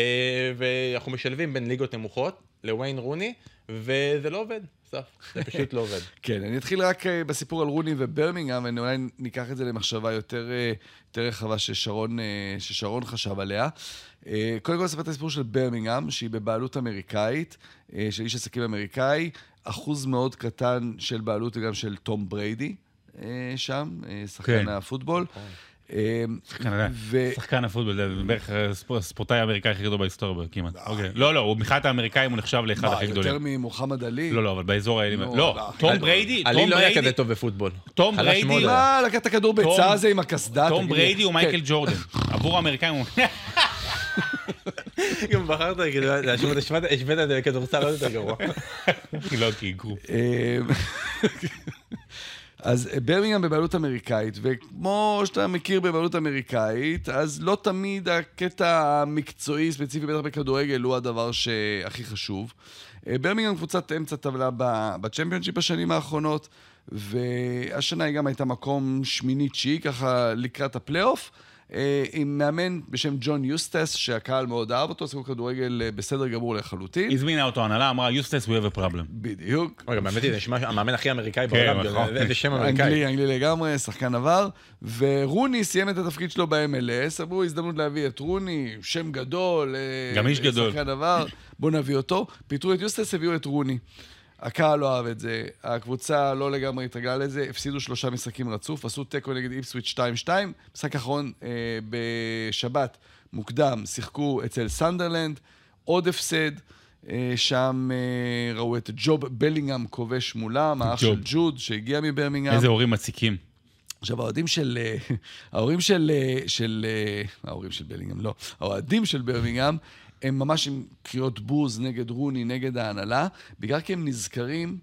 ואנחנו משלבים בין ליגות נמוכות לוויין רוני, וזה לא עובד, זה פשוט לא עובד. *laughs* כן, אני אתחיל רק אה, בסיפור על רוני וברמינגהם, ואולי ניקח את זה למחשבה יותר, אה, יותר רחבה ששרון, אה, ששרון חשב עליה. קודם כל, אספר את הסיפור של ברמינגהם, שהיא בבעלות אמריקאית, של איש עסקים אמריקאי, אחוז מאוד קטן של בעלות גם של תום בריידי שם, שחקן כן. הפוטבול. אה, שחקן- ו- שחקן הפוטבול, זה בערך הספור- הספורטאי האמריקאי הכי גדול בהיסטוריה כמעט. אוקיי. לא, לא, הוא מבחינת האמריקאים הוא נחשב לאחד מה, הכי יותר גדולים. ממוחמד עלי? לא, לא, אבל באזור האלים... נו, לא. תום בריידי, עלי לא היה כזה טוב בפוטבול. תום בריידי-. מה, לקח את הכדור ביצה הזה עם הקסדה? תום. בריידי הוא כן. מייקל ג'ורדן. *laughs* עבור האמריקאים הוא... *laughs* גם בחרת, כאילו, להשוות- השווית את זה לכדורסל עוד יותר גרוע. *laughs* לא, כי היגרו. אה, אז ברמינגהם בבעלות אמריקאית, וכמו שאתה מכיר בבעלות אמריקאית, אז לא תמיד הקטע המקצועי, ספציפי בטח בכדורגל, הוא הדבר שהכי חשוב. אה, ברמינגהם קבוצת אמצע טבלה בצ'מפיונשיפ בשנים האחרונות, והשנה היא גם הייתה מקום שמיני-תשיעי, ככה לקראת הפלייאוף. אה, עם מאמן בשם ג'ון יוסטס, שהקהל מאוד אהב אותו, שיחקו כדורגל אה, בסדר גמור לחלוטין. הזמינה אותו הנהלה, אמרה, יוסטס, we have a problem. בדיוק. רגע, היא, זה נשמע המאמן הכי אמריקאי כן, בעולם, נכון. זה- איזה שם אמריקאי. אנגלי, אנגלי לגמרי, שחקן עבר. ורוני סיים את התפקיד שלו ב-MLS, אמרו, הזדמנות להביא את רוני, שם גדול. אה, גם איש גדול. שחקן עבר, בואו נביא אותו. פיטרו את יוסטס, הביאו את רוני. הקהל לא אהב את זה, הקבוצה לא לגמרי התרגלה לזה, הפסידו שלושה משחקים רצוף, עשו תיקו נגד איפסוויץ' 2-2, משחק אחרון אה, בשבת, מוקדם, שיחקו אצל סנדרלנד, עוד הפסד, אה, שם אה, ראו את ג'וב בלינגהם כובש מולם, האח. של ג'וד שהגיע מברמינגהם. איזה הורים מציקים. עכשיו, האוהדים של... אה, *laughs* ההורים של... אה, של... אה, ההורים של בלינגהם, לא. האוהדים של ברמינגהם, הם ממש עם קריאות בוז נגד רוני, נגד ההנהלה, בגלל כי הם נזכרים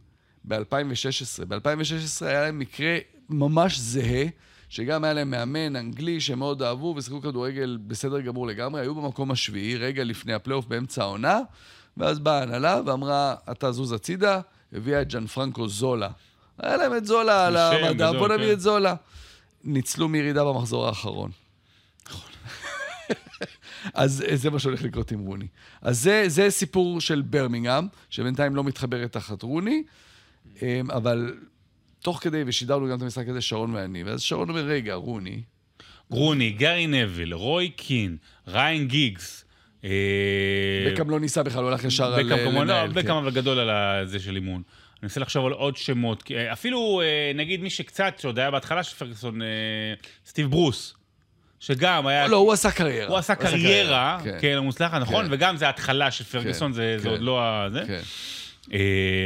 ב-2016. ב-2016 היה להם מקרה ממש זהה, שגם היה להם מאמן אנגלי שהם מאוד אהבו ושיחקו כדורגל בסדר גמור לגמרי, היו במקום השביעי, רגע לפני הפלייאוף באמצע העונה, ואז באה ההנהלה ואמרה, אתה זוז הצידה, הביאה את ג'אן פרנקו זולה. היה להם את זולה על גדול, בוא נביא כן. את זולה. ניצלו מירידה במחזור האחרון. אז אה, זה מה שהולך לקרות עם רוני. אז זה, זה סיפור של ברמינגהם, שבינתיים לא מתחברת תחת רוני, אמ, אבל תוך כדי, ושידרנו גם את המשחק הזה, שרון ואני, ואז שרון אומר, רגע, רוני, רוני, גארי נביל, רוי קין, ריין גיגס. אה, בקאם לא ניסה בכלל, הוא הלך ישר על אה, לא, לנהל. בקאם כן. אבל גדול על זה של אימון. אני מנסה לחשוב על עוד שמות. אפילו, נגיד, מי שקצת, שעוד היה בהתחלה של פרגוסון, אה, סטיב ברוס. שגם היה... לא, הוא עשה קריירה. הוא עשה קריירה, כן. כן, מוצלחת, נכון? כן. וגם זה ההתחלה של פרגוסון, זה זה כן. עוד לא ה... זה. כן. אה,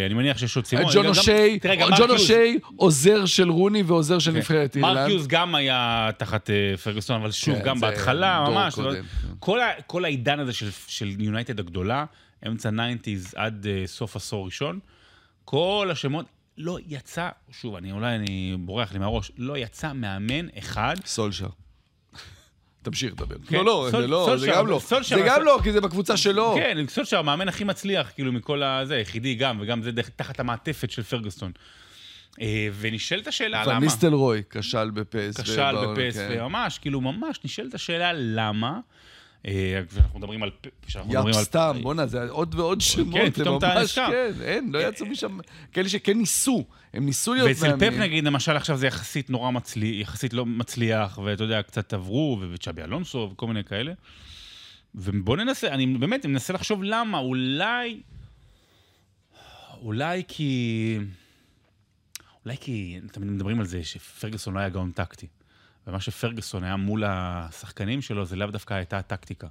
אני מניח שיש עוד סימון. ג'ון אושי, ג'ון אושי, עוזר של רוני ועוזר של כן. נבחרת מרק אירלנד. יוז גם היה תחת אה, פרגוסון, אבל שוב, כן, גם בהתחלה, ממש. כן. כל העידן הזה של- של יונייטד הגדולה, אמצע 90's עד אה, סוף עשור ראשון, כל השמות, לא יצא, שוב, אני אולי אני בורח לי מהראש, לא יצא מאמן אחד. סולשר. תמשיך לדבר. כן, לא, לא, סול- זה לא, זה גם לא. זה גם לא, כי זה בקבוצה שלו. כן, סולשר המאמן הכי מצליח, כאילו, מכל הזה, היחידי גם, וגם זה תחת המעטפת של פרגוסטון. אה, ונשאלת השאלה למה. מיסטלרוי כשל בפס. כשל בפס, כן. וממש, כאילו, ממש נשאלת השאלה למה. אה, כשאנחנו מדברים על... יאפ סתם, בואנה, זה עוד ועוד שמות, כן, זה פתאום אתה נזכר. כן, אין, לא יצאו משם, כאלה שכן ניסו, הם ניסו להיות ואצל פפ. נגיד, למשל עכשיו זה יחסית נורא מצליח, יחסית לא מצליח, ואתה יודע, קצת עברו, וצ'אבי אלונסו וכל מיני כאלה. ובוא ננסה, אני באמת מנסה לחשוב למה, אולי... אולי כי... אולי כי תמיד מדברים על זה שפרגוסון לא היה גאון טקטי. ומה שפרגוסון היה מול השחקנים שלו, זה לאו דווקא הייתה הטקטיקה.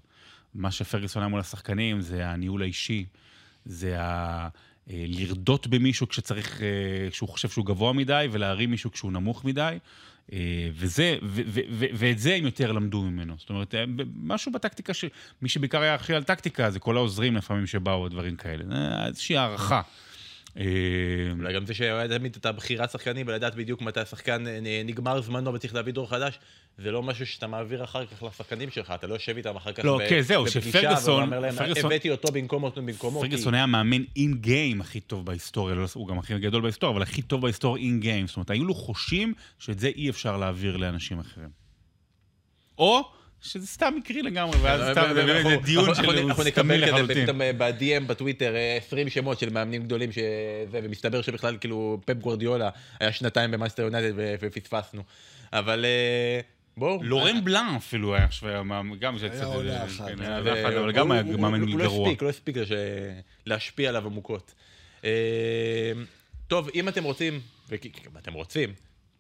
מה שפרגוסון היה מול השחקנים זה הניהול האישי, זה ה... אה, לרדות במישהו כשצריך, אה, כשהוא חושב שהוא גבוה מדי, ולהרים מישהו כשהוא נמוך מדי. אה, וזה, ו- ו- ו- ואת זה הם יותר למדו ממנו. זאת אומרת, משהו בטקטיקה, ש... מי שבעיקר היה אחראי על טקטיקה, זה כל העוזרים לפעמים שבאו, דברים כאלה. איזושהי הערכה. אה, אולי גם זה שהיה תמיד את הבחירת שחקנים ולדעת בדיוק מתי השחקן אה, נגמר זמנו וצריך להביא דור חדש, זה לא משהו שאתה מעביר אחר כך לשחקנים שלך, אתה לא יושב איתם אחר כך לא, כן, זהו, בפגישה שפרגוסון- ואומר להם, הבאתי אותו במקומו, במקומו. פרגוסון היה מאמן אין גיים הכי טוב בהיסטוריה, לא, הוא גם הכי גדול בהיסטוריה, אבל הכי טוב בהיסטוריה אין גיים. זאת אומרת, היו לו חושים שאת זה אי אפשר להעביר לאנשים אחרים. או שזה סתם מקרי לגמרי, ואז סתם, זה דיון של אנחנו נקבל כזה. פתאום ב-DM בטוויטר אה, 20 שמות של מאמנים גדולים שזה, ומסתבר שבכלל כאילו פפ גוורדיולה היה שנתיים במנצ'סטר יונייטד ופספסנו. אבל אה, בואו. לורן בלאן אפילו היה עכשיו, גם זה קצת... אה, אחת. אה, היה ו- אחד, אבל גם היה מאמן הוא- הוא לא גרוע. הספיק, לא הספיק להשפיע עליו עמוקות. אה, טוב, אם אתם רוצים, ואתם רוצים,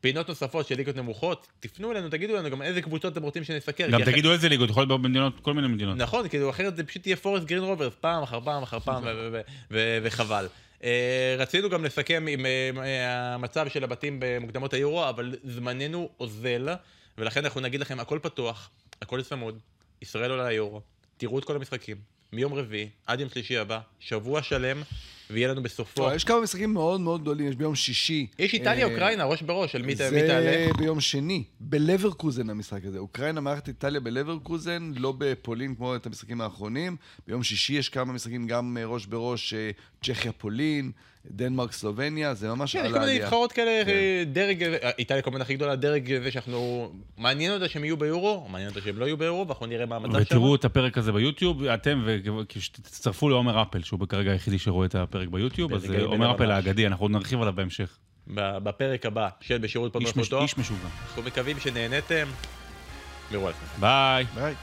פינות נוספות של ליגות נמוכות, תפנו אלינו, תגידו לנו גם איזה קבוצות אתם רוצים שנסקר. גם כי אחרי- תגידו איזה ליגות, יכול להיות במדינות, כל מיני מדינות. נכון, כאילו אחרת זה פשוט יהיה פורסט גרין רוברס פעם אחר פעם אחר פעם ו- ו- ו- וחבל. אה, רצינו גם לסכם עם אה, המצב של הבתים במוקדמות היורו, אבל זמננו אוזל, ולכן אנחנו נגיד לכם הכל פתוח, הכל צמוד, ישראל עולה ליורו, תראו את כל המשחקים, מיום רביעי עד יום שלישי הבא, שבוע שלם, ויהיה לנו בסופו. טוב, יש כמה משחקים מאוד מאוד גדולים, יש ביום שישי. יש איטליה, אה, אוקראינה, ראש בראש, של מי ת- מי זה תעלה. ביום שני, בלברקוזן המשחק הזה. אוקראינה מארחת איטליה בלברקוזן, לא בפולין כמו את המשחקים האחרונים. ביום שישי יש כמה משחקים, גם אה, ראש בראש, אה, צ'כיה פולין, דנמרק סלובניה, זה ממש כן, יש על כל מיני. נבחרות כאלה, כן. אה, דרג, אה, איטליה כמובן הכי גדולה, דרג זה שאנחנו, מעניין אותה שהם יהיו ביורו, מעניין אותה שהם לא יהיו ביורו, ואנחנו נראה מה המצב שם. ותראו את הפרק הזה ביוטיוב, אתם, ותצטרפו לעומר אפל, שהוא כרגע היחידי שרואה את הפרק ביוטיוב, אז אה, עומר אפל. האגדי, אנחנו עוד נרחיב עליו בהמשך. בפרק הבא של בשירות פוד איש משוגע. אנחנו מקווים שנהניתם. מירו. ביי. ביי.